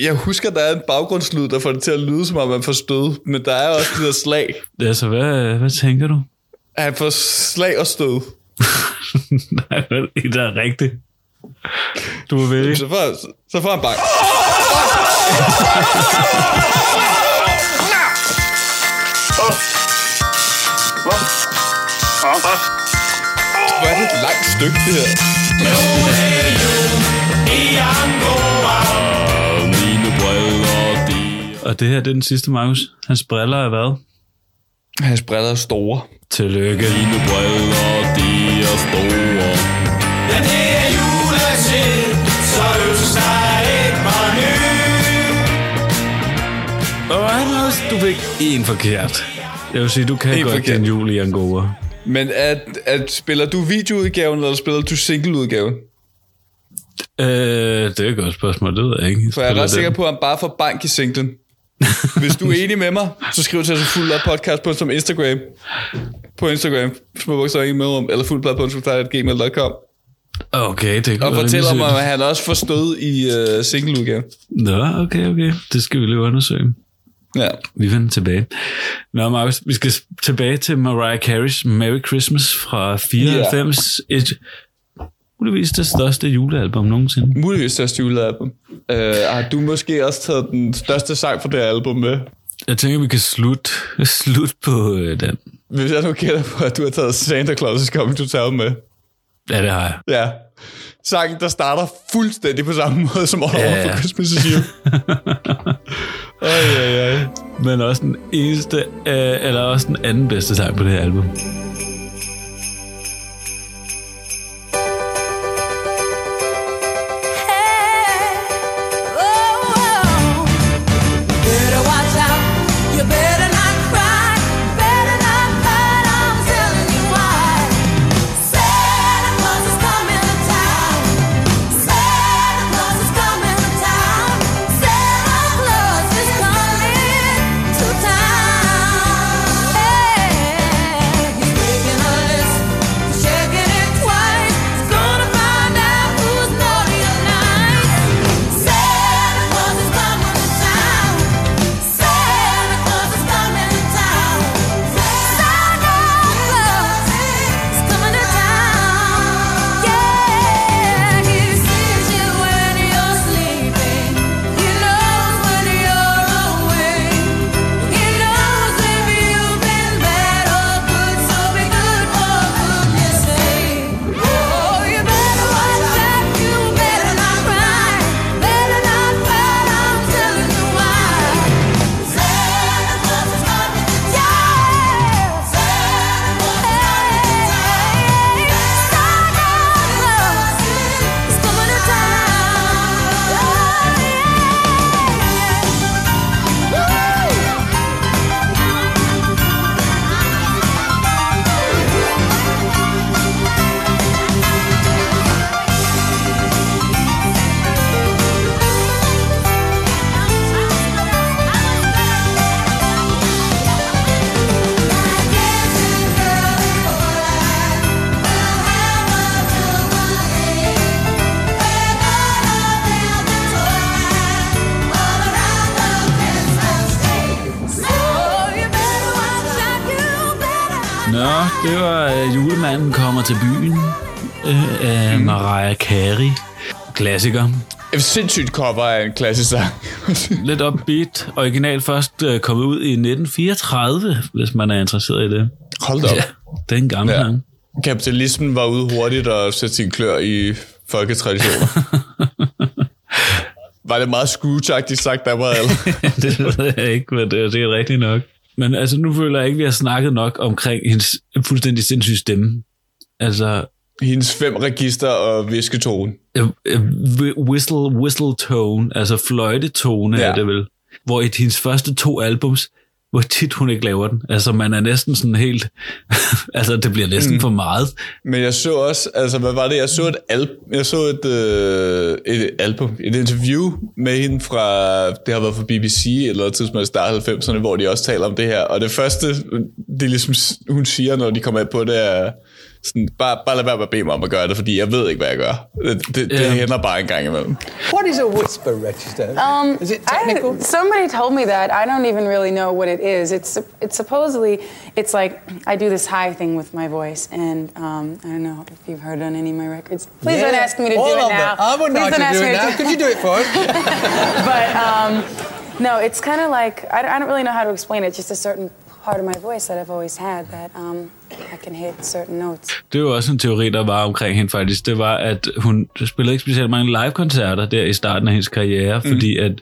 Jeg husker, der er en baggrundslyd, der får det til at lyde, som om man får stød. Men der er også det der slag.
Altså, hvad, hvad tænker du?
Han får slag og stød.
Nej, det er rigtigt. Du må vælge.
Så får, så får han bank. Hvor er det et langt stykke, det her.
Og det her, det er den sidste, Markus. Hans briller er hvad?
Hans briller er store.
Tillykke.
Dine briller, de er store.
Alright, du fik en forkert. Jeg vil sige, du kan
En
godt
forkert.
den jul i Angora.
Men at, at, spiller du videoudgaven, eller spiller du singleudgaven?
Øh, det er et godt spørgsmål, det ved jeg ikke.
For jeg er ret sikker på, at han bare får bank i singlen. Hvis du er enig med mig, så skriv til os fuld podcast på som Instagram. På Instagram, små bogstaver ikke mellemrum, eller fuldblad.gmail.com.
Okay, det
Og fortæl om, at han også forstod i uh, singleudgaven.
Nå, okay, okay. Det skal vi lige undersøge.
Ja.
Vi vender tilbage. Nå, Markus, vi skal tilbage til Mariah Carey's Merry Christmas fra 94. Yeah. Et muligvis det største julealbum nogensinde.
Muligvis største julealbum. Uh, har du måske også taget den største sang fra det album med?
Jeg tænker, vi kan slutte slut på øh, den.
Hvis jeg nu gætter på, at du har taget Santa Claus Coming to Town med.
Ja, det har jeg.
Ja. Sangen, der starter fuldstændig på samme måde som All
Ja, ja.
for Christmas is You. Ej, ej, ej.
Men også den eneste, øh, eller også den anden bedste sang på det her album. Nå, det var øh, Julemanden kommer til byen øh, af
Mhm.
Mariah Carey. Klassiker.
Et sindssygt cover af en klassisk sang.
Lidt upbeat. Original først øh, kommet ud i 1934, hvis man er interesseret i det.
Hold da op.
Ja, det er en gammel
Ja.
sang.
Kapitalismen var ude hurtigt og sætte sin klør i folketraditioner. Var det meget scrooge sagt, der var eller?
det ved jeg ikke, men det, det er rigtigt nok. Men altså, nu føler jeg ikke, at vi har snakket nok omkring hendes fuldstændig sindssyge stemme. Altså,
Hendes fem register og visketone.
øh, øh, whistle, whistle tone, altså fløjtetone ja. Er det vel. Hvor i hendes første to albums, hvor tit hun ikke laver den. Altså, man er næsten sådan helt... altså, det bliver næsten mm. for meget.
Men jeg så også, altså hvad var det? Jeg så et, al- jeg så et, øh, et album, et interview med hende fra, det har været fra BBC eller et tidspunkt i start 90'erne, hvor de også taler om det her. Og det første, det er ligesom, hun siger, når de kommer ind på det, er sådan, bare, bare lad være med at bede mig om at gøre det, fordi jeg ved ikke, hvad jeg gør. Det, det, det
Ja.
hænder bare en gang imellem.
What is a whisper register?
Um,
is it technical?
I, somebody told me that. I don't even really know what it is. It's it's supposedly it's like I do this high thing with my voice, and um, I don't know if you've heard on any of my records. Please don't ask me to
all
do it
of them.
now.
I wouldn't
Please
like
don't
to
ask
do
me
it now. Could you do it for us?
but um, no, it's kind of like I, I don't really know how to explain it. Just a certain part of my voice that I've always had that um, I can hit certain notes.
Det jo også en teori, der var omkring hende faktisk. Det var, at hun spillede ikke specielt mange live-koncerter der i starten af hendes karriere, mm. fordi at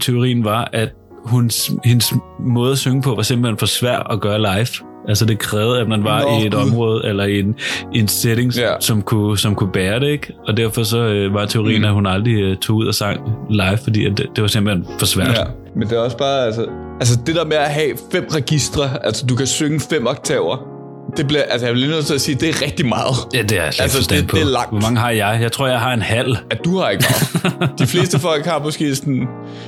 teorien var, at hun, hendes måde at synge på var simpelthen for svær at gøre live. Altså det krævede, at man var
Nå,
i et
Gud.
område eller i en, i en setting,
Ja.
som, kunne, som kunne bære det, ikke? Og derfor så øh, var teorien, mm. at hun aldrig øh, tog ud og sang live, fordi at det, det var simpelthen for svært.
Ja, men det er også bare, altså, altså det der med at have fem registre, altså du kan synge fem oktaver, det bliver, altså jeg lige nødt til at sige, det er rigtig meget.
Ja, det er jeg
Altså, det-
på.
det er langt.
Hvor mange har jeg? Jeg tror, jeg har en halv.
At du har ikke meget. De fleste folk har måske sådan...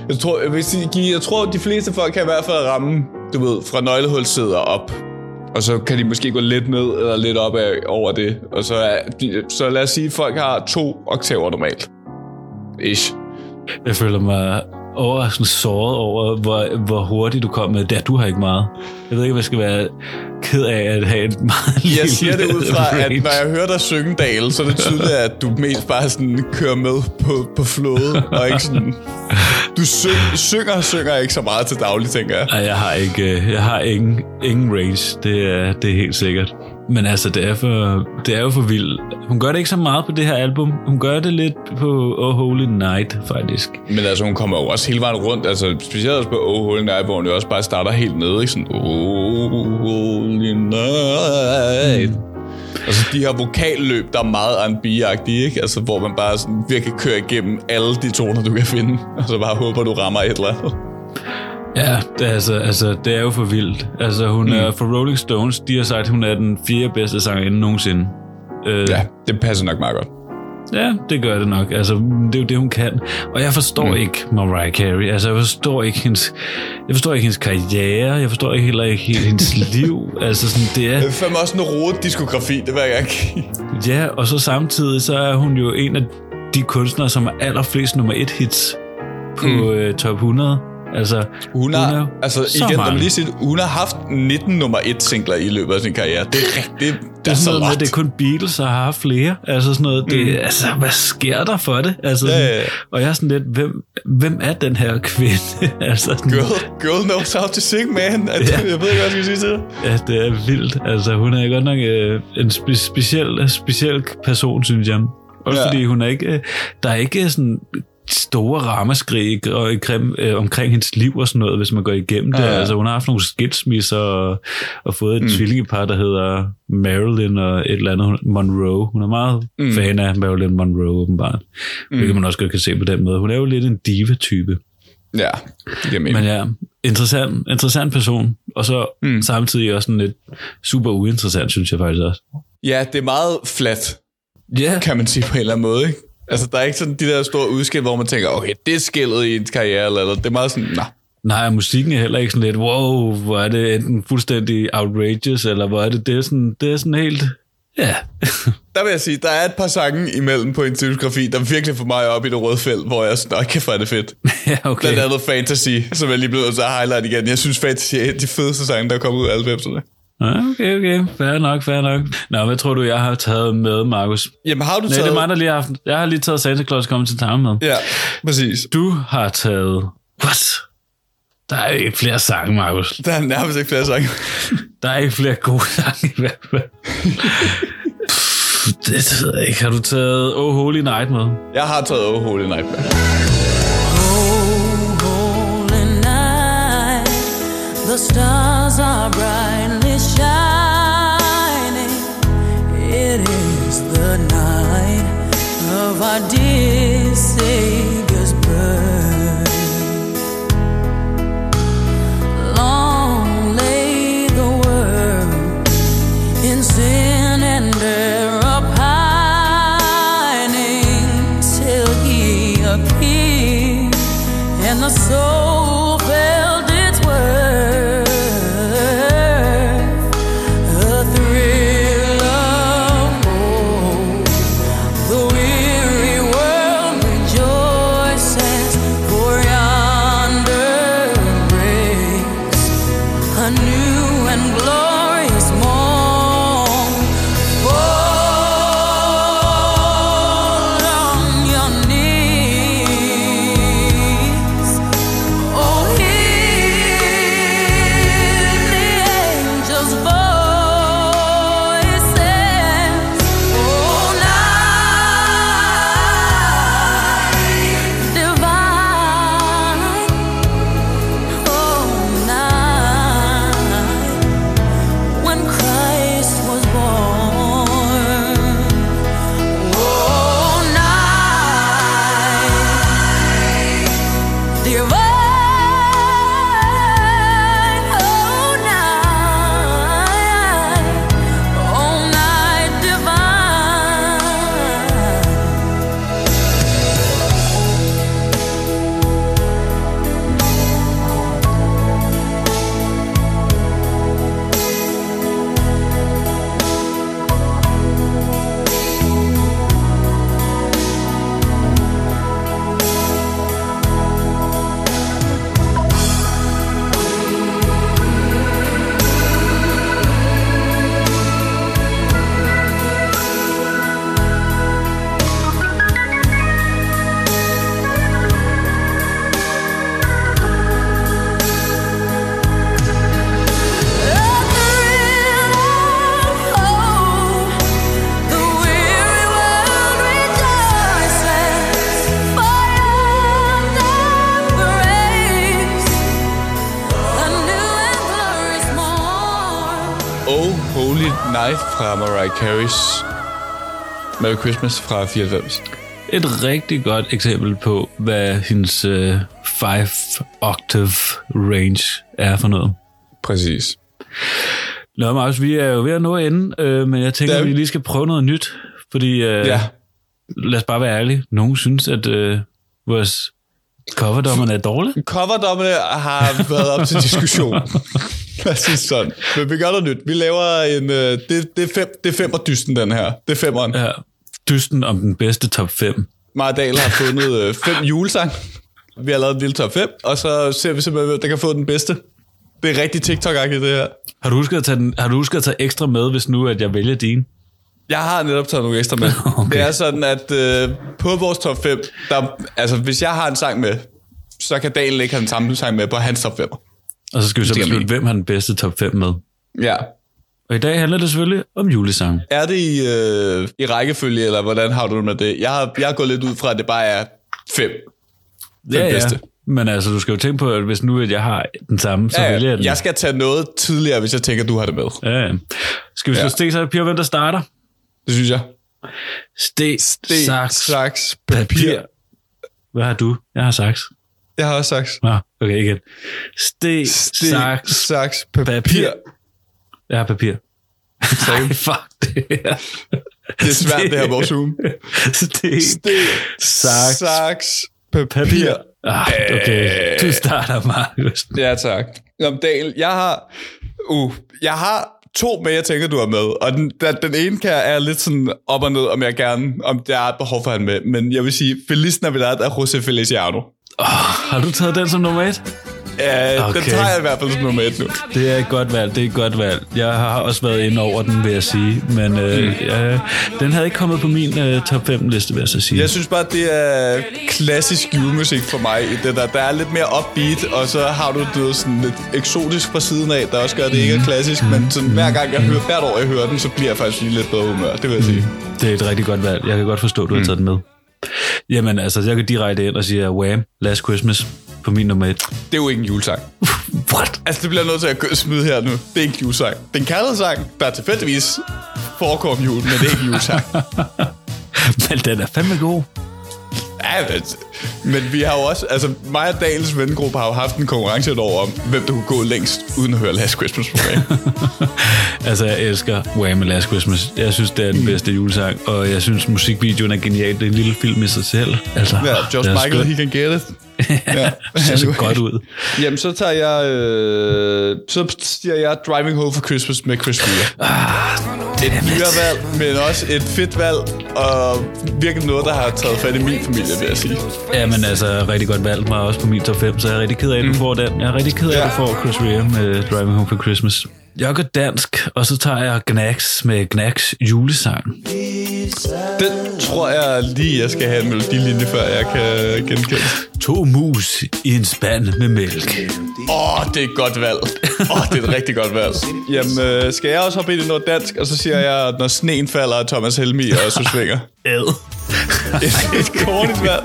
Jeg tror, jeg, vil sige, jeg tror, de fleste folk kan i hvert fald ramme, du ved, fra nøglehulssæder op. Og så kan de måske gå lidt ned eller lidt op af, over det. Og så, er, så lad os sige, at folk har to oktaver normalt. Ish.
Jeg føler mig overraskende såret over, hvor, hvor hurtigt du kom med det. Du har ikke meget. Jeg ved ikke, om jeg skal være ked af at have et meget lille
Jeg siger det ud fra, at
range.
når jeg hører dig synge Dale, så er det tydeligt, at du mest bare sådan kører med på, på flåde, og ikke sådan... Du syng, synger synger ikke så meget til daglig, tænker jeg.
Ej, jeg har ikke, øh, jeg har ingen, ingen range. Det er, det er helt sikkert. Men altså, det er, for, det er jo for vildt. Hun gør det ikke så meget på det her album. Hun gør det lidt på Oh Holy Night, faktisk.
Men altså, hun kommer jo også hele vejen rundt, altså specielt også på Oh Holy Night, hvor hun jo også bare starter helt nede, ikke sådan, Oh Holy Night. Mm. Altså de her vokalløb, der er meget R&B-agtige, ikke? Altså, hvor man bare sådan virkelig kører igennem alle de toner, du kan finde, og så bare håber, du rammer et eller andet.
Ja, det altså, altså, det er jo for vildt. Altså, hun mm. er for Rolling Stones. De har sagt, at hun er den fjerde bedste sangerinde nogensinde. Øh,
Ja, det passer nok meget godt.
Ja, det gør det nok. Altså, det er jo det, hun kan. Og jeg forstår mm. ikke Mariah Carey. Altså, jeg forstår ikke hendes, jeg forstår ikke hendes karriere. Jeg forstår ikke heller ikke helt hendes liv. Altså, sådan, det er...
Det er fandme også en rodet diskografi, det vil jeg give.
Ja, og så samtidig, så er hun jo en af de kunstnere, som har allerflest nummer et hits på mm. øh, top 100. Altså,
Hun
er
har,
jo
altså
så
igen, lad mig lige sige, hun har haft 19 nummer 1 singler i løbet af sin karriere. Det er rigtig, det,
Det er
så
sådan noget med,
lot.
at det er kun Beatles, der har haft flere. Altså sådan noget, det, mm. altså, hvad sker der for det? Altså,
Ja, ja, ja.
Og jeg er sådan lidt, hvem, hvem er den her kvinde? altså, sådan,
Girl, girl knows how to sing, man. At,
Ja.
Jeg ved ikke, hvad jeg skal sige til det.
Ja, det er vildt. Altså, hun er godt nok øh, en spe- speciel, speciel person, synes jeg. Også
Ja.
ja. fordi hun er ikke, øh, der er ikke sådan store ramaskrig og grim, øh, omkring hendes liv og sådan noget, hvis man går igennem det.
Ja, ja.
Altså, hun har haft nogle skilsmisser og, og fået et mm. tvillingepar, der hedder Marilyn og et eller andet Monroe. Hun er meget mm. fan af Marilyn Monroe, åbenbart. Mm. Hvilket man også godt kan se på den måde. Hun er jo lidt en diva-type.
Ja, det mening.
Men ja, interessant, interessant person. Og så mm. samtidig også sådan lidt super uinteressant, synes jeg faktisk også.
Ja, det er meget flat,
Ja,
kan man sige på en eller anden måde, ikke? Altså, der er ikke sådan de der store udskilt, hvor man tænker, okay, det er skillet i ens karriere, eller, eller det er meget sådan, nej.
Nej, musikken er heller ikke sådan lidt, wow, hvor er det enten fuldstændig outrageous, eller hvor er det, det er sådan, det er sådan helt, ja.
Der vil jeg sige, der er et par sange imellem på en diskografi, der virkelig får mig op i det røde felt, hvor jeg sådan, "Nå, kæft, hvor er det fedt.
ja, okay.
Blandt andet Fantasy, som jeg lige blev at highlight igen. Jeg synes, Fantasy er en af de fedeste sange, der er kommet ud af 90'erne.
Ja, okay, okay. Fair nok, fair nok. Nå, hvad tror du, jeg har taget med, Markus?
Jamen, har du
Nej,
taget...
det er mig, der lige har haft. Jeg har lige taget Santa Claus komme til town med.
Ja, præcis.
Du har taget... What? Der er ikke flere sange, Markus.
Der er nærmest ikke flere sange.
Der er ikke flere gode sange i hvert fald. Det, ved jeg ikke. Har du taget Oh Holy Night med?
Jeg har taget Oh Holy Night med.
holy night, the stars are brightly our dear Savior's. Long lay the world in sin and error pining till he appeared and the soul Night
fra Mariah Carey's Merry Christmas fra 94.
Et rigtig godt eksempel på, hvad hendes øh, five octave range er for noget.
Præcis.
Nå, Markus, vi er jo ved at nå enden, øh, men jeg tænker,
er
at
vi.
vi lige skal prøve noget nyt. Fordi, øh,
Ja.
lad os bare være ærlige, nogen synes, at øh, vores coverdommerne er dårlige.
Coverdommene har været op til diskussion. Lad os sådan. Men vi gør noget nyt. Vi laver en... Øh, det, det, er fem, det er femmerdysten, den her. Det er femmeren. Ja.
Ja, dysten om den bedste top 5.
Maja Dahl har fundet øh, fem julesang. Vi har lavet en lille top 5, og så ser vi simpelthen, hvem der kan få den bedste. Det er rigtig TikTok-agtigt, det her.
Har du, husket at tage den, har du husket at tage ekstra med, hvis nu at jeg vælger din?
Jeg har netop taget nogle ekstra med. okay. Det er sådan, at øh, på vores top 5, der, altså hvis jeg har en sang med, så kan Daniel ikke have den samme sang med på hans top 5.
Og så skal vi så beslutte, hvem har den bedste top 5 med.
Ja.
Og i dag handler det selvfølgelig om julesang.
Er det i, øh, i rækkefølge, eller hvordan har du det med det? Jeg har, jeg har gået lidt ud fra, at det bare er 5. Den bedste.
Men altså, du skal jo tænke på, at hvis nu at jeg har den samme, så
Ja,
vælger jeg den.
jeg skal tage noget tidligere, hvis jeg tænker, du har det med.
Ja, ja. Skal vi slå
Ja.
ja. sten, så papir, hvem der starter?
Det synes jeg.
Sten,
Sten,
saks,
saks,
papir.
papir.
Hvad har du? Jeg har saks.
Jeg har også saks.
Nå, okay, igen. Sten,
Sten,
saks,
saks, papir.
papir. Jeg har papir. Nej, fuck det her.
Det er svært, det her på Zoom.
Sten,
Sten,
saks,
saks, papir.
papir. Ah, okay, du starter, Markus.
Ja, tak. Om Daniel, jeg har, uh, jeg har to med, jeg tænker, du har med. Og den, den, den ene kan er lidt sådan op og ned, om jeg gerne, om der er et behov for han med. Men jeg vil sige, Feliz Navidad af José Feliciano.
Har du taget den som nummer et?
Ja, okay. den tager jeg i hvert fald som nummer et nu.
Det er et godt valg, det er et godt valg. Jeg har også været inde over den, vil jeg sige. Men øh, ja, den havde ikke kommet på min øh, top 5 liste, vil jeg så sige.
Jeg synes bare, det er klassisk julemusik for mig. Det der, der er lidt mere upbeat, og så har du det sådan lidt eksotisk fra siden af, der også gør, at det ikke er klassisk. Men sådan, hver gang jeg hører, hvert år jeg hører den, så bliver jeg faktisk lige lidt bedre humør. Det vil jeg sige.
Det er et rigtig godt valg. Jeg kan godt forstå, at du har taget den med. Jamen altså, jeg kan direkte ind og sige Wham! Last Christmas på min nummer 1.
Det er jo ikke en julesang.
What?
Altså, det bliver nødt til at smide her nu. Det er ikke en julesang. Det er en kærlighedssang, der tilfældigvis foregår om julen, men det er ikke en julesang.
Men den er fandme god.
Ja, men, men vi har jo også, altså mig og Daniels vennegruppe har jo haft en konkurrence et år om, hvem der kunne gå længst uden at høre Last Christmas program.
Altså, jeg elsker Wham! Last Christmas. Jeg synes, det er den bedste julesang, og jeg synes, musikvideoen er genial. Det er en lille film i sig selv. Altså,
ja, George
det er
Michael,
skønt.
he can get it. Ja,
Det ser så godt ud.
Jamen, så tager jeg, øh, så siger jeg Driving Home for Christmas med Chris Rea.
Ah,
et dyre valg, men også et fedt valg, og virkelig noget, der har taget fat i min familie, vil jeg sige.
Ja, men altså, rigtig godt valgt mig også på min top 5, så jeg er rigtig ked af, at du får den. Jeg er rigtig ked af, at du får Chris Rea med Driving Home for Christmas. Jeg går dansk, og så tager jeg Gnax med Gnax julesang.
Den tror jeg lige, jeg skal have en melodilinje, før jeg kan genkende.
To mus i en spand med mælk.
Åh, oh, det er et godt valg. Åh, oh, det er et rigtig godt valg. Jamen, øh, skal jeg også hoppe ind i noget dansk, og så siger jeg, når sneen falder Thomas Helmi og Søs Svinger.
Ad.
Et, et kortigt valg.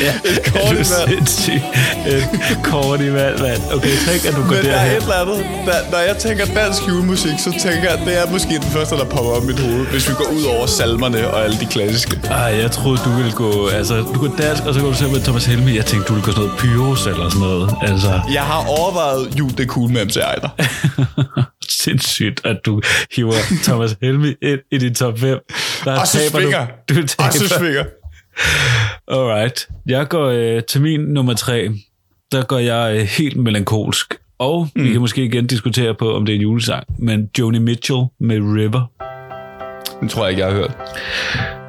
Ja,
Et kortigt
det
valg.
Et kortigt valg, mand. Okay, tænk, at du går
Men der er
derhen.
et eller andet, der, når jeg tænker dansk julemusik, så tænker jeg, at det er måske den første, der popper op i mit hoved, hvis vi går ud over salmerne og alle de klassiske.
Ej, jeg troede, du ville gå... Altså, du går dansk, og så går du selv med Thomas Helmi. Jeg tænkte, du ville gå sådan noget pyros eller sådan noget. Altså,
Jeg har overvejet, jul det cool med MC Ejder.
sindssygt, at du hiver Thomas Helmi ind i din top 5. Der
Og så svinger.
Du, du
Og
taber.
så svinger.
Alright. Jeg går øh, til min nummer 3. Der går jeg øh, helt melankolsk. Og mm. vi kan måske igen diskutere på, om det er en julesang. Men Joni Mitchell med River.
Den tror jeg ikke, jeg har hørt.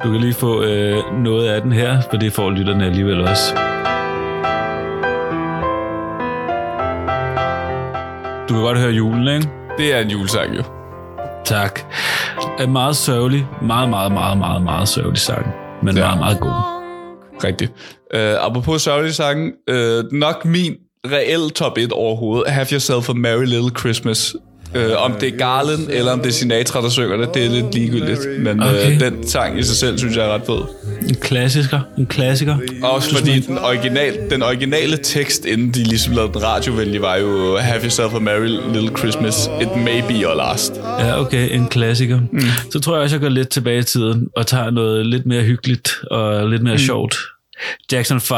Du kan lige få øh, noget af den her, for det får lytterne alligevel også. Du kan godt høre julen, ikke?
Det er en julesang jo.
Tak. En meget sørgelig, meget, meget, meget, meget, meget sørgelig sang. Men
Ja.
meget, meget god.
Rigtigt. Uh, apropos sørgelige sange, uh, nok min reelle top 1 overhovedet, Have Yourself a Merry Little Christmas. Uh, om det er Garland, eller om det er Sinatra, der synger det, det er lidt ligegyldigt. Men uh,
Okay.
den sang i sig selv, synes jeg er ret fed.
En klassiker. En klassiker.
Også fordi den, original, den originale tekst, inden de ligesom lavede den radiovælge, var jo Have Yourself a Merry Little Christmas, It May Be Your Last.
Ja, okay, en klassiker. Mm. Så tror jeg også, jeg går lidt tilbage i tiden og tager noget lidt mere hyggeligt og lidt mere mm. sjovt. Jackson 5,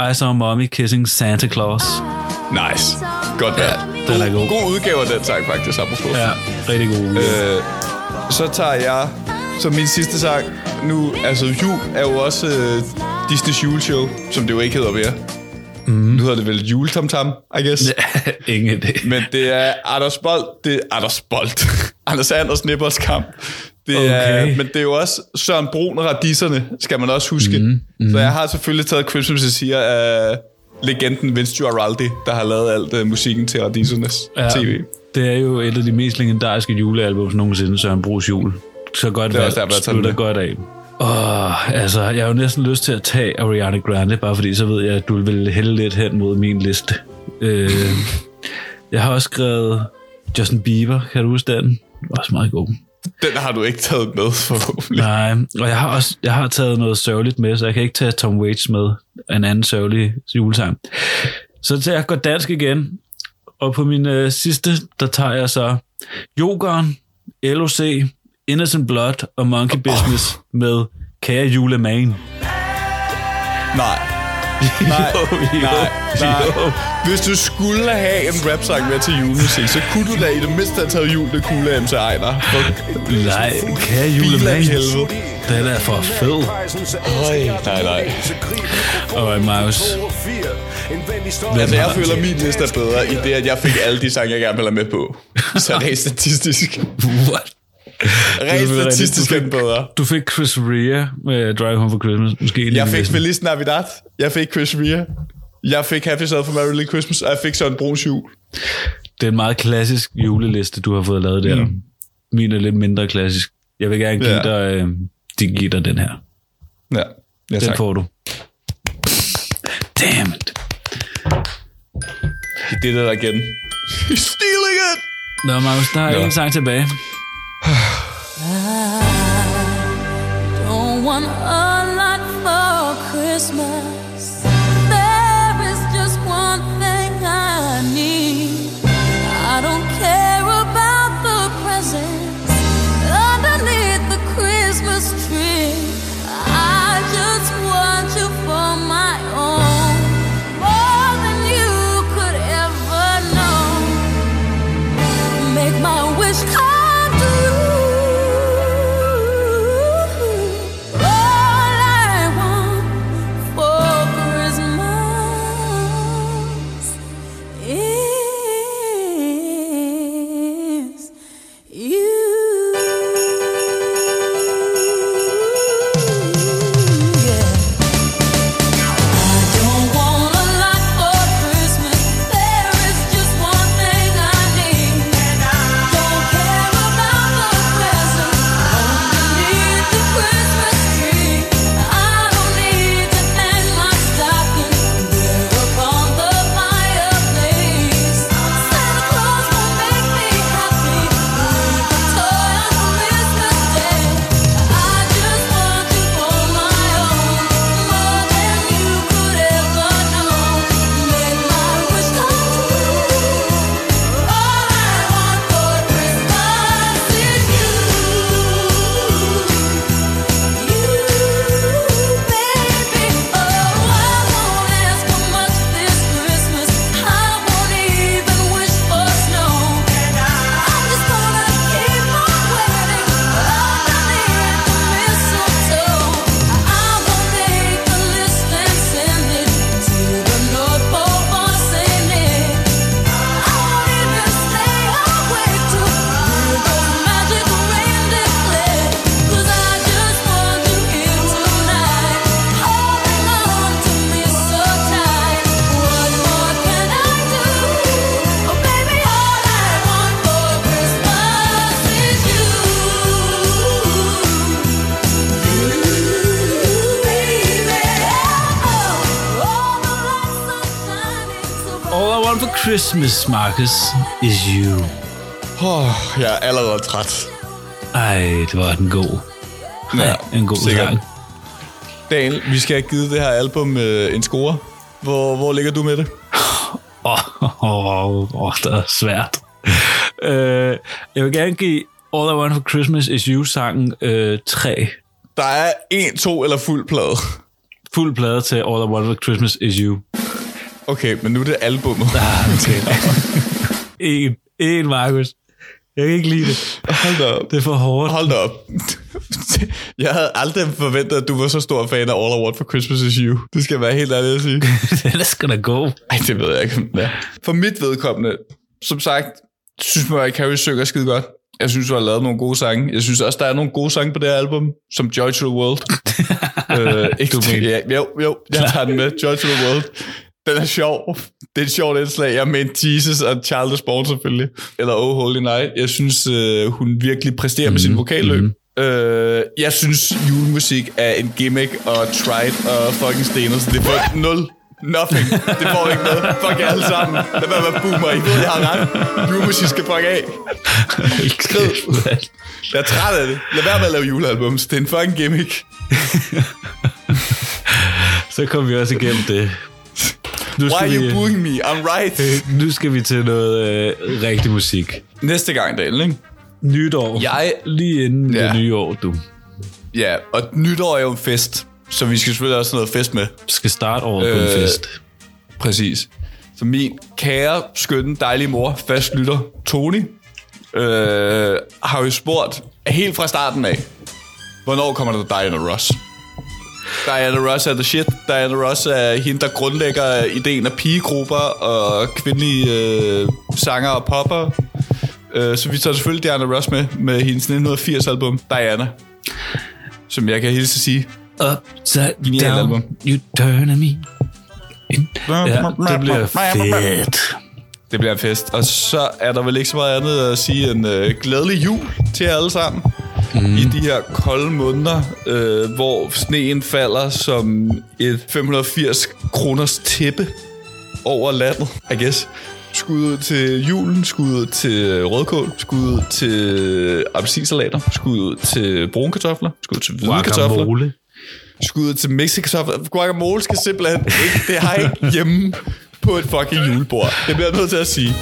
I Saw Mommy Kissing Santa Claus.
Nice. Godt valg.
den er god.
God udgave af den sang, faktisk, apropos.
Ja, rigtig god. Øh,
Øh, så tager jeg som min sidste sang nu, altså jul er jo også øh, Disney's juleshow, som det jo ikke hedder mere. Mm. Nu hedder det vel juletamtam, I guess.
ingen idé.
Men det er Anders Bold, det er Anders Bold. Anders Anders Nippers kamp. Det
Okay.
er, men det er jo også Søren Brun og Radisserne, skal man også huske. Mm, mm. Så jeg har selvfølgelig taget Christmas is Here af legenden Vince Guaraldi, der har lavet alt uh, musikken til Radissernes ja. tv.
Det er jo et af de mest legendariske julealbums nogensinde, Søren Brugs jul. Så godt
Det er
valg.
også
godt af. Åh, altså, jeg har jo næsten lyst til at tage Ariana Grande, bare fordi så ved jeg, at du vil hælde lidt hen mod min liste. Øh, jeg har også skrevet Justin Bieber, kan du huske den? Også meget god.
Den har du ikke taget med, forhåbentlig.
Nej, og jeg har også jeg har taget noget sørgeligt med, så jeg kan ikke tage Tom Waits med, en anden sørgelig julesang. Så til jeg går dansk igen, og på min øh, sidste, der tager jeg så Jokeren, LOC, Innocent Blood og Monkey Business med Kære Julemand.
Nej. Nej,
Jo, jo,
nej, nej.
jo.
Hvis du skulle have en rapsang med til julemusik, så kunne du da i det mindste have taget jul, det kunne af MC Ejner.
Nej,
i
Julemand. Den er for fed.
Nej, nej.
Og Maus.
Altså, jeg føler, at min liste er bedre i det, at jeg fik alle de sange, jeg gerne vil have med på. Så rent statistisk.
What?
Rent
Det
statistisk
Du
er
fik-
den bedre.
Du fik Chris Rea med Drive Home for Christmas. Måske
Jeg fik Feliz Navidad. Jeg fik Chris Rea. Jeg fik Happy Sad for Merry Little Christmas, og jeg fik så en brun jul.
Det er en meget klassisk juleliste, du har fået lavet der. Mm. Min er lidt mindre klassisk. Jeg vil gerne give,
Ja.
dig, øh, de give dig den her.
Ja, ja
Den
tak.
får du. Damn it.
Det er der igen. Stealing it!
Nå, Magnus, der er
Nå.
en sang tilbage.
I don't want a lot for Christmas. Christmas,
Marcus, is you.
Oh, jeg er allerede træt.
Ej, det var den god.
Ja,
en god
sikkert.
sang.
Daniel, vi skal have givet det her album øh, en score. Hvor, hvor ligger du med det?
Åh, oh, oh, oh, det er svært. uh, jeg vil gerne give All I Want For Christmas Is You-sangen uh, 3.
Der er en, to eller fuld plade.
Fuld plade til All I Want For Christmas Is You.
Okay, men nu er det albummet.
Ah, okay. en, en, Markus. Jeg kan ikke lide det.
Hold da op.
Det er for hårdt.
Hold da op. Jeg havde aldrig forventet, at du var så stor fan af All I Want For Christmas Is You. Det skal jeg være helt ærlig at sige.
Den er sgu da god.
Ej, det ved jeg ikke, om det er. For mit vedkommende, som sagt, synes Mariah Carey synger skide godt. Jeg synes, du har lavet nogle gode sange. Jeg synes også, der er nogle gode sange på det her album, som Joy to the World. øh, ikke,
Du mener-
ja, jo, jo, jeg tager den med. Joy to the World. Den er sjov. Det er et sjovt indslag. Jeg mente Jesus og is Born selvfølgelig. Eller Oh Holy Night. Jeg synes, øh, hun virkelig præsterer mm, med sin vokalløb. Mm. Øh, jeg synes, julemusik er en gimmick og trite og fucking stener, så det får nul. Nothing. Det får ikke noget. Fuck jer alle sammen. Lad være med at boomer. I ved, jeg har ret. Julemusik skal fuck af. Skrid. Jeg er træt af det. Lad være med at lave julealbums. Det er en fucking gimmick.
Så kom vi også igennem det. Nu
Why are you
vi,
booing me? I'm right.
nu skal vi til noget øh, rigtig musik.
Næste gang, Daniel, ikke?
Nytår.
Jeg-
Lige inden
Ja.
det nye år, du
Ja, og nytår er jo en fest, så vi skal selvfølgelig også have noget fest med.
skal starte året på en
Øh,
fest.
Præcis. Så min kære, skønne, dejlige mor, fast lytter, Tony, øh, har jo spurgt helt fra starten af, hvornår kommer der Diana Ross? Diana Ross er the shit. Diana Ross er hende, der grundlægger ideen af pigegrupper og kvindelige øh, sanger og popper. Øh, så vi tager selvfølgelig Diana Ross med, med hendes 1980-album, Diana. Som jeg kan hilse at sige,
Upside
Genialt
down,
album.
you turn me. Ja, det bliver fedt.
Det bliver en fest. Og så er der vel ikke så meget andet at sige end øh, glædelig jul til jer alle sammen. Mm. I de her kolde måneder, øh, hvor sneen falder som et 580 kroners tæppe over landet, I guess. Skud ud til julen, skud ud til rødkål, skud ud til appelsinsalater, skud ud til brune kartofler, skud ud til hvide kartofler.
Guacamole.
Skud ud til mexikartofler. Guacamole skal simpelthen ikke, det har jeg ikke hjemme på et fucking julebord. Det bliver jeg nødt til at sige.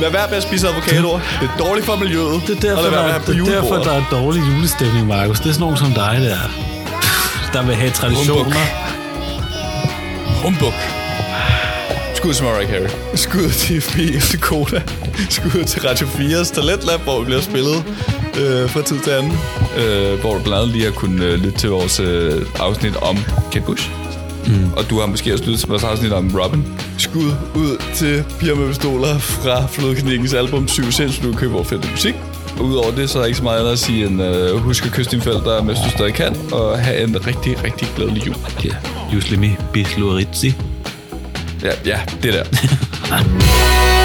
Lad være med at spise avocadoer. Det er dårligt for miljøet.
Det er derfor,
og lad være med
der,
på
det er derfor, der er dårlig julestemning, Markus. Det er sådan nogen som dig der. Der vil have traditioner.
Humbug. Skud til Mariah Carey. Skud til FB til Koda. Skud til Radio 4's Talentlab, hvor vi bliver spillet øh, fra tid til anden. Øh, hvor du blandt andet lige har kunnet øh, lytte til vores øh, afsnit om Kate Bush. Mm. Og du har måske også lyttet til vores afsnit om Robin. Skud ud til Piger med pistoler fra Flodknikkens album 7 Cent, så du kan købe vores fede musik. Og Udover det, så er der ikke så meget andet at sige end øh, husk at kysse dine forældre, mens du stadig kan, og have en rigtig, rigtig glædelig jul.
Ja, Juslimi Bislurizzi.
Ja, ja, det der.